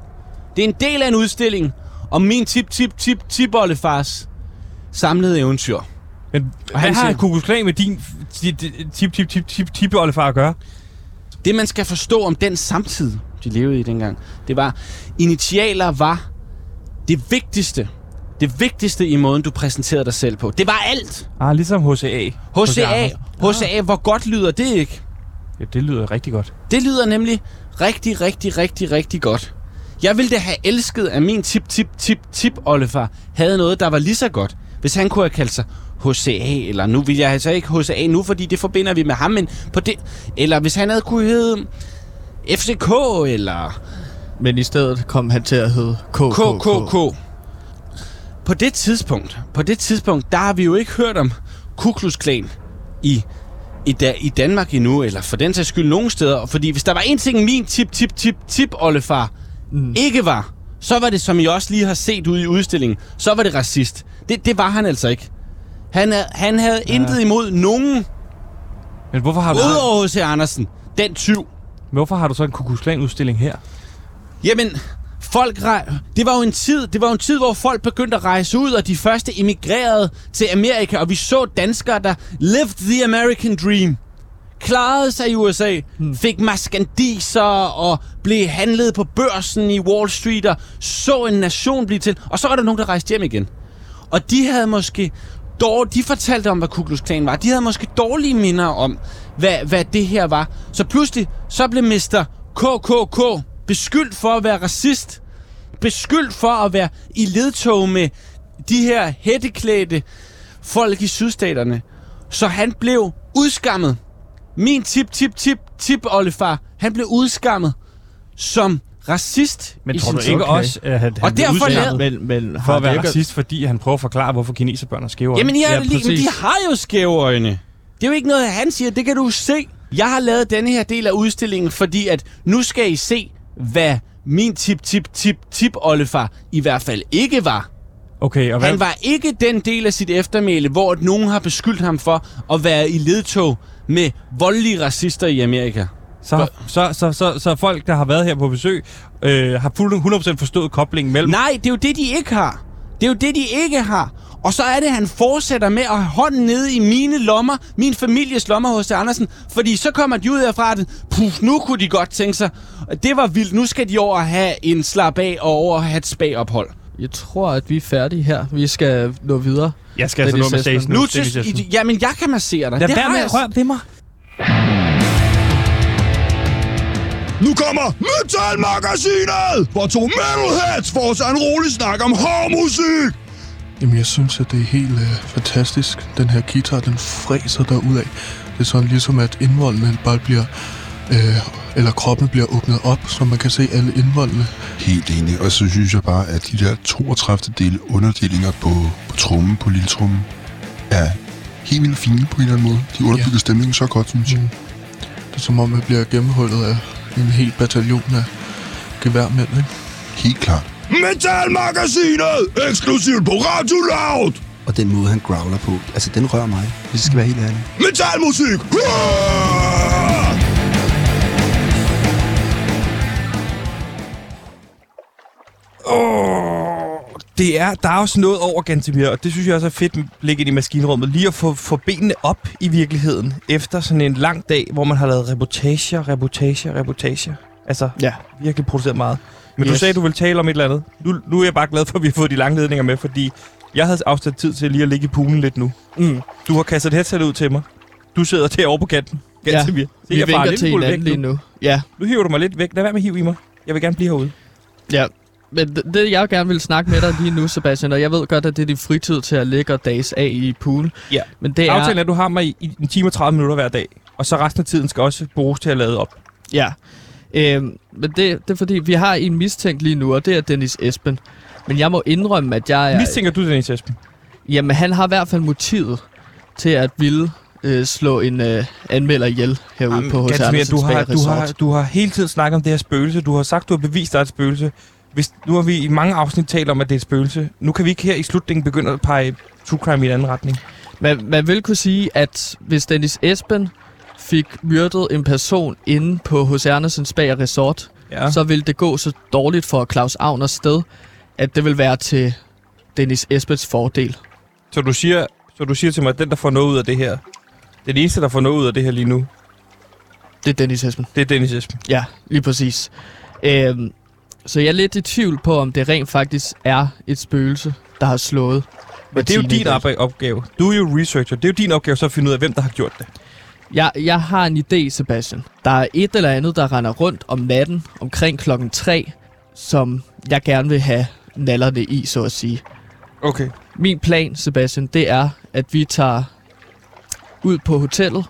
Det er en del af en udstilling om min tip tip tip tip oldefars samlede eventyr. Men hvad han har kukusklan med din tip tip tip tip tip tip oldefar at gøre? Det man skal forstå om den samtid, de levede i dengang, det var, initialer var det vigtigste. Det vigtigste i måden, du præsenterede dig selv på. Det var alt. Ah, ligesom HCA. HCA, HCA, hvor godt lyder det ikke? Ja, det lyder rigtig godt. Det lyder nemlig rigtig, rigtig, rigtig, rigtig godt. Jeg ville da have elsket, at min tip, tip, tip, tip oldefar havde noget, der var lige så godt. Hvis han kunne have kaldt sig HCA, eller nu vil jeg altså ikke HCA nu, fordi det forbinder vi med ham, men på det, eller hvis han havde kunne hedde FCK, eller Men i stedet kom han til at hedde KKK. KKK. På det tidspunkt, på det tidspunkt, der har vi jo ikke hørt om Ku Klux Klan i, i, da, i Danmark endnu, eller for den sags skyld nogen steder. Fordi hvis der var en ting, min tip, tip, tip, tip, oldefar mm. ikke var, så var det, som I også lige har set ude i udstillingen, så var det racist. Det, det var han altså ikke. Han, han havde ja. intet imod nogen, Men hvorfor har du, udover H.C. Andersen. Den tyv. Hvorfor har du så en kukusklan-udstilling her? Jamen, folk rej- det var jo en tid, det var jo en tid, hvor folk begyndte at rejse ud, og de første emigrerede til Amerika, og vi så danskere, der lived the American dream. Klarede sig i USA, hmm. fik maskandiser og blev handlet på børsen i Wall Street og så en nation blive til. Og så var der nogen, der rejste hjem igen. Og de havde måske dår, de fortalte om, hvad Ku Klux Klan var. De havde måske dårlige minder om, hvad, hvad det her var. Så pludselig, så blev Mr. KKK beskyldt for at være racist. Beskyldt for at være i ledtog med de her hætteklædte folk i sydstaterne. Så han blev udskammet. Min tip, tip, tip, tip, Ollefar. Han blev udskammet som racist Men i tror du sin ikke tid. også, at han, Og han derfor lavede- Men, men for at være ikke- racist, fordi han prøver at forklare, hvorfor kineserbørn har skæve øjne? Jamen, Ja, ja, lige, men de har jo skæve øjne. Det er jo ikke noget, han siger. Det kan du se. Jeg har lavet denne her del af udstillingen, fordi at nu skal I se, hvad min tip, tip, tip, tip, oldefar i hvert fald ikke var. Okay, og hvad? Han var ikke den del af sit eftermæle, hvor nogen har beskyldt ham for at være i ledtog med voldelige racister i Amerika. Så, så, så, så, så folk, der har været her på besøg, øh, har fuldt 100% forstået koblingen mellem... Nej, det er jo det, de ikke har. Det er jo det, de ikke har. Og så er det, at han fortsætter med at have hånden nede i mine lommer, min families lommer hos Andersen, fordi så kommer de ud herfra, at puh, nu kunne de godt tænke sig, det var vildt, nu skal de over og have en slap af og over og have et spagophold. Jeg tror, at vi er færdige her. Vi skal nå videre. Jeg skal altså nå med stasen Nu til... Jamen, jeg kan massere dig. Lad Det være med at røre ved mig. Nu kommer Metal-magasinet, hvor to metalheads får sig en rolig snak om hård musik. Jamen, jeg synes, at det er helt øh, fantastisk. Den her guitar, den fræser derudad. Det er sådan ligesom, at indvoldene bare bliver... Øh, eller kroppen bliver åbnet op, så man kan se alle indvoldene. Helt enig, og så synes jeg bare, at de der 32 dele underdelinger på, på trummen, på lille trummen, er helt vildt fine på en eller anden måde. De underbygger ja. stemningen så godt, synes jeg. Mm. Det er som om, man bliver gennemhullet af en hel bataljon af geværmænd, ikke? Helt klart. Metal-magasinet, eksklusivt på Radio Loud. Og den måde, han growler på, altså den rører mig, hvis jeg skal være helt ærlig. Metalmusik! Åh, det er, der er også noget over Gantemir, og det synes jeg også er fedt med blik ind i maskinrummet. Lige at få, få benene op i virkeligheden, efter sådan en lang dag, hvor man har lavet reportager, reportager, reportager. Altså, ja. virkelig produceret meget. Men yes. Du sagde, du ville tale om et eller andet. Nu, nu er jeg bare glad for, at vi har fået de lange ledninger med, fordi jeg havde afsat tid til lige at ligge i poolen lidt nu. Mm. Du har kastet et headset ud til mig. Du sidder derovre på kanten. Ja, Gantemir. Se, vi jeg vinker til hinanden lige nu. Ja. Nu hiver du mig lidt væk. Lad være med at hive i mig. Jeg vil gerne blive herude. Ja, men det, jeg gerne vil snakke med dig lige nu, Sebastian, og jeg ved godt, at det er din fritid til at ligge og dages af i pool. Ja. Men det er... Aftalen er, at du har mig i, en time og 30 minutter hver dag. Og så resten af tiden skal også bruges til at lade op. Ja. Øhm, men det, det er fordi, vi har en mistænkt lige nu, og det er Dennis Esben. Men jeg må indrømme, at jeg er... Mistænker du Dennis Esben? Jamen, han har i hvert fald motivet til at ville øh, slå en øh, anmelder ihjel herude Jamen, på H.C. Andersens du har, du, har, du har hele tiden snakket om det her spøgelse. Du har sagt, du har bevist, der er et spøgelse. Hvis, nu har vi i mange afsnit talt om, at det er et spøgelse. Nu kan vi ikke her i slutningen begynde at pege true crime i en anden retning. Man, man vil kunne sige, at hvis Dennis Esben fik myrdet en person inde på H.C. Andersens Bager Resort, Ja. så ville det gå så dårligt for Claus Agners sted, at det vil være til Dennis Esbens fordel. Så du siger, så du siger til mig, at den, der får noget ud af det her, den eneste, der får noget ud af det her lige nu, Det er Dennis Esben. det er Dennis Esben. Ja, lige præcis. Øhm, så jeg er lidt i tvivl på, om det rent faktisk er et spøgelse, der har slået. Men det er jo din arbejde- opgave. Du er jo researcher. Det er jo din opgave så at finde ud af, hvem der har gjort det. Jeg, jeg har en idé, Sebastian. Der er et eller andet, der render rundt om natten omkring klokken 3, som jeg gerne vil have nallerne i, så at sige. Okay. Min plan, Sebastian, det er, at vi tager ud på hotellet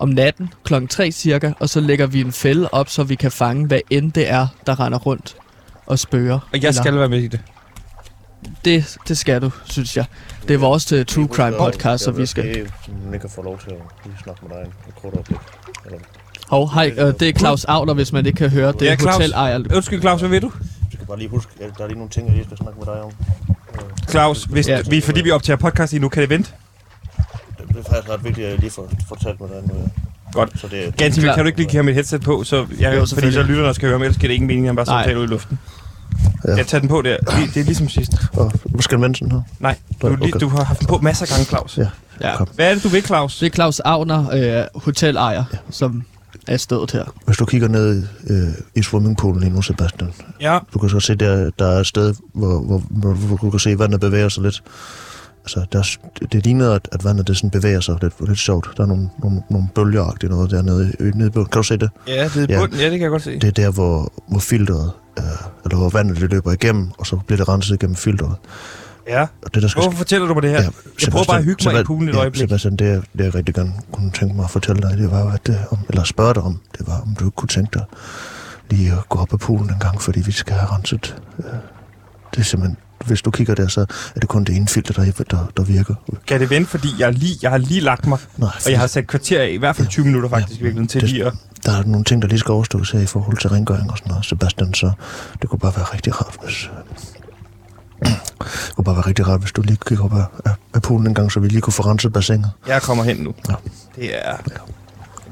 om natten klokken 3 cirka, og så lægger vi en fælde op, så vi kan fange, hvad end det er, der render rundt og spørger. Og jeg skal være med i det. Det, det skal du, synes jeg. Det er vores uh, True Crime podcast, så vi skal... Jeg ikke få lov til at lige snakke med dig en kort øjeblik. Eller, Hov, hej, øh, det er Claus Agner, hvis man ikke kan høre. Det er Ja, Claus. hotelejer. Undskyld, Claus, hvad ved du? du skal bare lige huske, at der er lige nogle ting, jeg lige skal snakke med dig om. Claus, hvis Ja. vi, fordi vi optager podcast lige nu, kan det vente? Det, det er faktisk ret vigtigt, at jeg lige får fortalt med dig nu. Godt. Så det, Ganske kan du ikke lige have mit headset på, så jeg, Jo, fordi så lytterne skal høre, men ellers giver det ingen mening, at han bare Nej. samtaler ud i luften. Ja. Jeg tager den på der. Det, det er ligesom sidst. Og, skal den vende sådan her? Nej, du, okay. okay. du har haft den på masser af gange, Claus. Ja. Ja. Hvad er det, du vil, Claus? Det er Claus Agner, øh, hotelejer, som er stedet her. Hvis du kigger ned øh, i swimmingpoolen lige nu, Sebastian, Ja. du kan så se, der, der er et sted, hvor, hvor, hvor, hvor du kan se, at vandet bevæger sig lidt. Altså, der, er- det, ligner, at, at vandet det sådan bevæger sig lidt, lidt sjovt. Der er nogle, nogle, nogle bølgeagtige noget dernede. i- Nede, kan du se det? Ja, det er Ja. bunden. Ja, det kan jeg godt se. Det er der, hvor, hvor filteret, eller hvor vandet det løber igennem, og så bliver det renset igennem filteret. Ja. Og det, der skal Hvorfor fortæller du mig det her? Ja, jeg prøver bare at hygge mig i poolen et ja, øjeblik. Sebastian, det, jeg- det jeg rigtig gerne kunne tænke mig at fortælle dig, det var at det, om, eller spørge dig om, det var, om du ikke kunne tænke dig lige at gå op af poolen en gang, fordi vi skal have renset. Øh, det er simpelthen, hvis du kigger der, så er det kun det ene filter, der, der, der virker. Kan det vente, fordi jeg, lige, jeg har lige lagt mig, Nej, og jeg har sat kvarter af, i hvert fald 20 minutter faktisk, ja, virkelig, til det- lige at... Der er nogle ting, der lige skal overstås her i forhold til rengøring og sådan noget, Sebastian, så det kunne bare være rigtig rart, hvis... Det kunne bare være rigtig rart, hvis du lige gik op af, af, poolen en gang, så vi lige kunne få renset bassinet. Jeg kommer hen nu. Ja. Det er...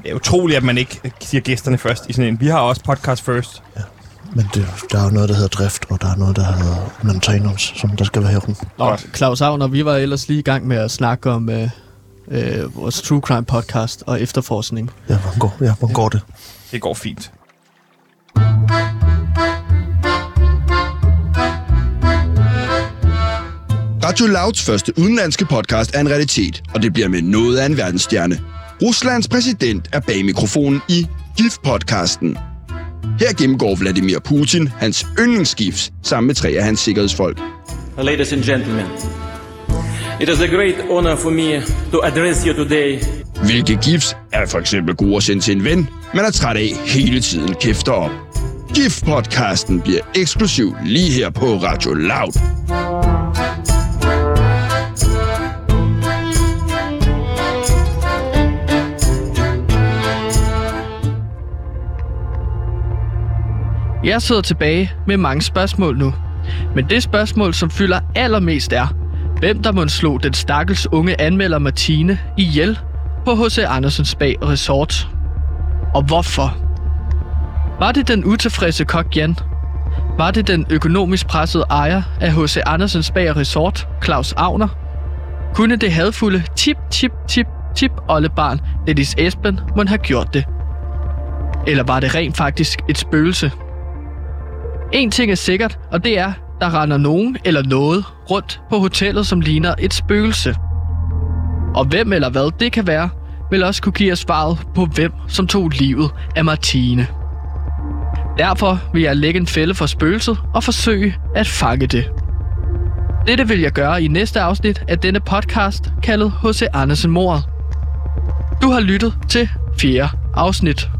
Det er utroligt, at man ikke siger gæsterne først i sådan en. Vi har også podcast first. Ja. Men det, der er jo noget, der hedder drift, og der er noget, der hedder maintenance, som der skal være her. Nå, Claus Agner, vi var ellers lige i gang med at snakke om øh, øh, vores True Crime podcast og efterforskning. Ja, hvordan går, ja, hvordan går det? Det går fint. Radio Louds første udenlandske podcast er en realitet, og det bliver med noget af en verdensstjerne. Ruslands præsident er bag mikrofonen i GIF-podcasten. Her gennemgår Vladimir Putin hans yndlingsgifs sammen med tre af hans sikkerhedsfolk. Ladies and gentlemen, it is a great honor for me to address you today. Hvilke gifs er for eksempel gode at sende til en ven, man er træt af hele tiden kæfter op. GIF-podcasten bliver eksklusiv lige her på Radio Loud. Jeg sidder tilbage med mange spørgsmål nu. Men det spørgsmål, som fylder allermest er, hvem der måtte slå den stakkels unge anmelder Martine ihjel på H.C. Andersens Bag Resort. Og hvorfor? Var det den utilfredse kok Jan? Var det den økonomisk pressede ejer af H.C. Andersens Bag Resort, Claus Avner? Kunne det hadfulde tip, tip, tip, tip oldebarn Dennis Esben må have gjort det? Eller var det rent faktisk et spøgelse? En ting er sikkert, og det er, der render nogen eller noget rundt på hotellet, som ligner et spøgelse. Og hvem eller hvad det kan være, vil også kunne give os svaret på, hvem som tog livet af Martine. Derfor vil jeg lægge en fælde for spøgelset og forsøge at fange det. Dette vil jeg gøre i næste afsnit af denne podcast kaldet H.C. Andersen Mordet. Du har lyttet til fjerde afsnit.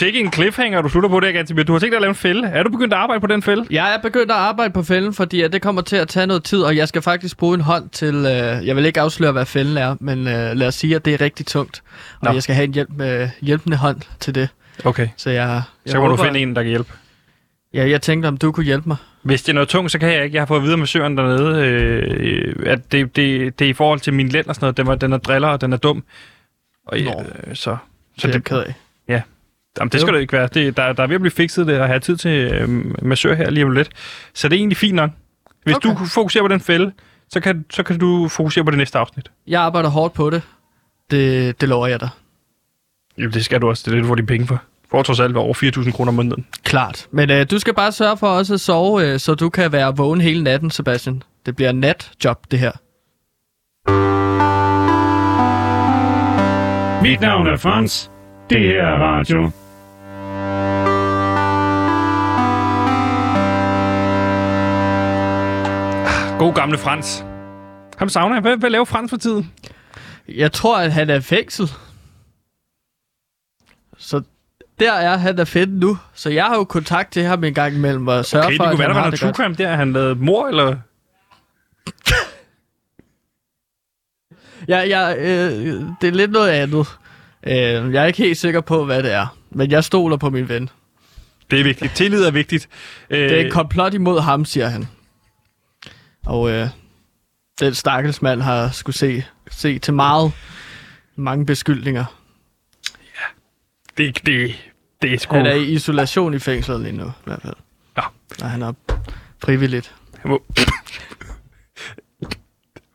Sikke en cliffhanger, du slutter på det, Gantemir. Du har tænkt dig at lave en fælde. Er du begyndt at arbejde på den fælde? Jeg er begyndt at arbejde på fælden, fordi at det kommer til at tage noget tid, og jeg skal faktisk bruge en hånd til... Øh, jeg vil ikke afsløre, hvad fælden er, men øh, lad os sige, at det er rigtig tungt. Og Nå. jeg skal have en hjælp med, hjælpende hånd til det. Okay. Så jeg, jeg Så må du finde en, der kan hjælpe. Ja, jeg tænkte, om du kunne hjælpe mig. Hvis det er noget tungt, så kan jeg ikke. Jeg har fået at vide med søren dernede, øh, at det, det, det er i forhold til min lænd og sådan noget. Den, var, den er driller, og den er dum. Og, øh, så, så Det er jeg ked af. Ja. Jamen, det skal det ikke være. Det, der, der er ved at blive fikset det, og have tid til øh, massør her lige om lidt. Så det er egentlig fint nok. Hvis okay. du fokuserer på den fælde, så kan, så kan du fokusere på det næste afsnit. Jeg arbejder hårdt på det. Det, det lover jeg dig. Jamen, det skal du også. Det er det, du får dine penge for. Får trods alt over 4.000 kroner om måneden. Klart. Men øh, du skal bare sørge for også at sove, øh, så du kan være vågen hele natten, Sebastian. Det bliver natjob, det her. Mit navn er Frans. Det her er radio. God gamle Frans. Ham savner jeg. Hvad, hvad laver Frans for tiden? Jeg tror, at han er i fængsel. Så der er han er fedt nu. Så jeg har jo kontakt til ham en gang imellem og sørger Okay, det for, kunne at være, han der var har det true godt. crime der. Han lavede mor, eller... Ja, ja, øh, det er lidt noget andet. Øh, jeg er ikke helt sikker på, hvad det er. Men jeg stoler på min ven. Det er vigtigt. Tillid er vigtigt. Øh, Det er en komplot imod ham, siger han. Og øh, den stakkels mand har skulle se, se til meget mange beskyldninger. det, det, det er sgu... Han er i isolation i fængslet lige nu, i hvert fald. Ja. Og han er frivilligt.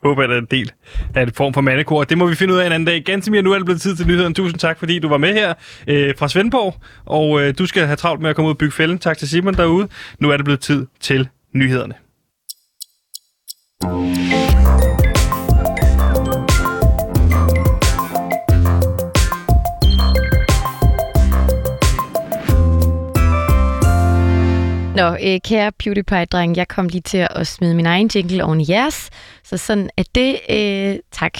Håber, jeg, der er en del af en form for mandekor. Det må vi finde ud af en anden dag. Gansimir, nu er det blevet tid til nyheden. Tusind tak, fordi du var med her øh, fra Svendborg. Og øh, du skal have travlt med at komme ud og bygge fælden. Tak til Simon derude. Nu er det blevet tid til nyhederne. Nå, øh, kære PewDiePie-dreng, jeg kom lige til at smide min egen jingle oven i jeres. Så sådan er det. Øh, tak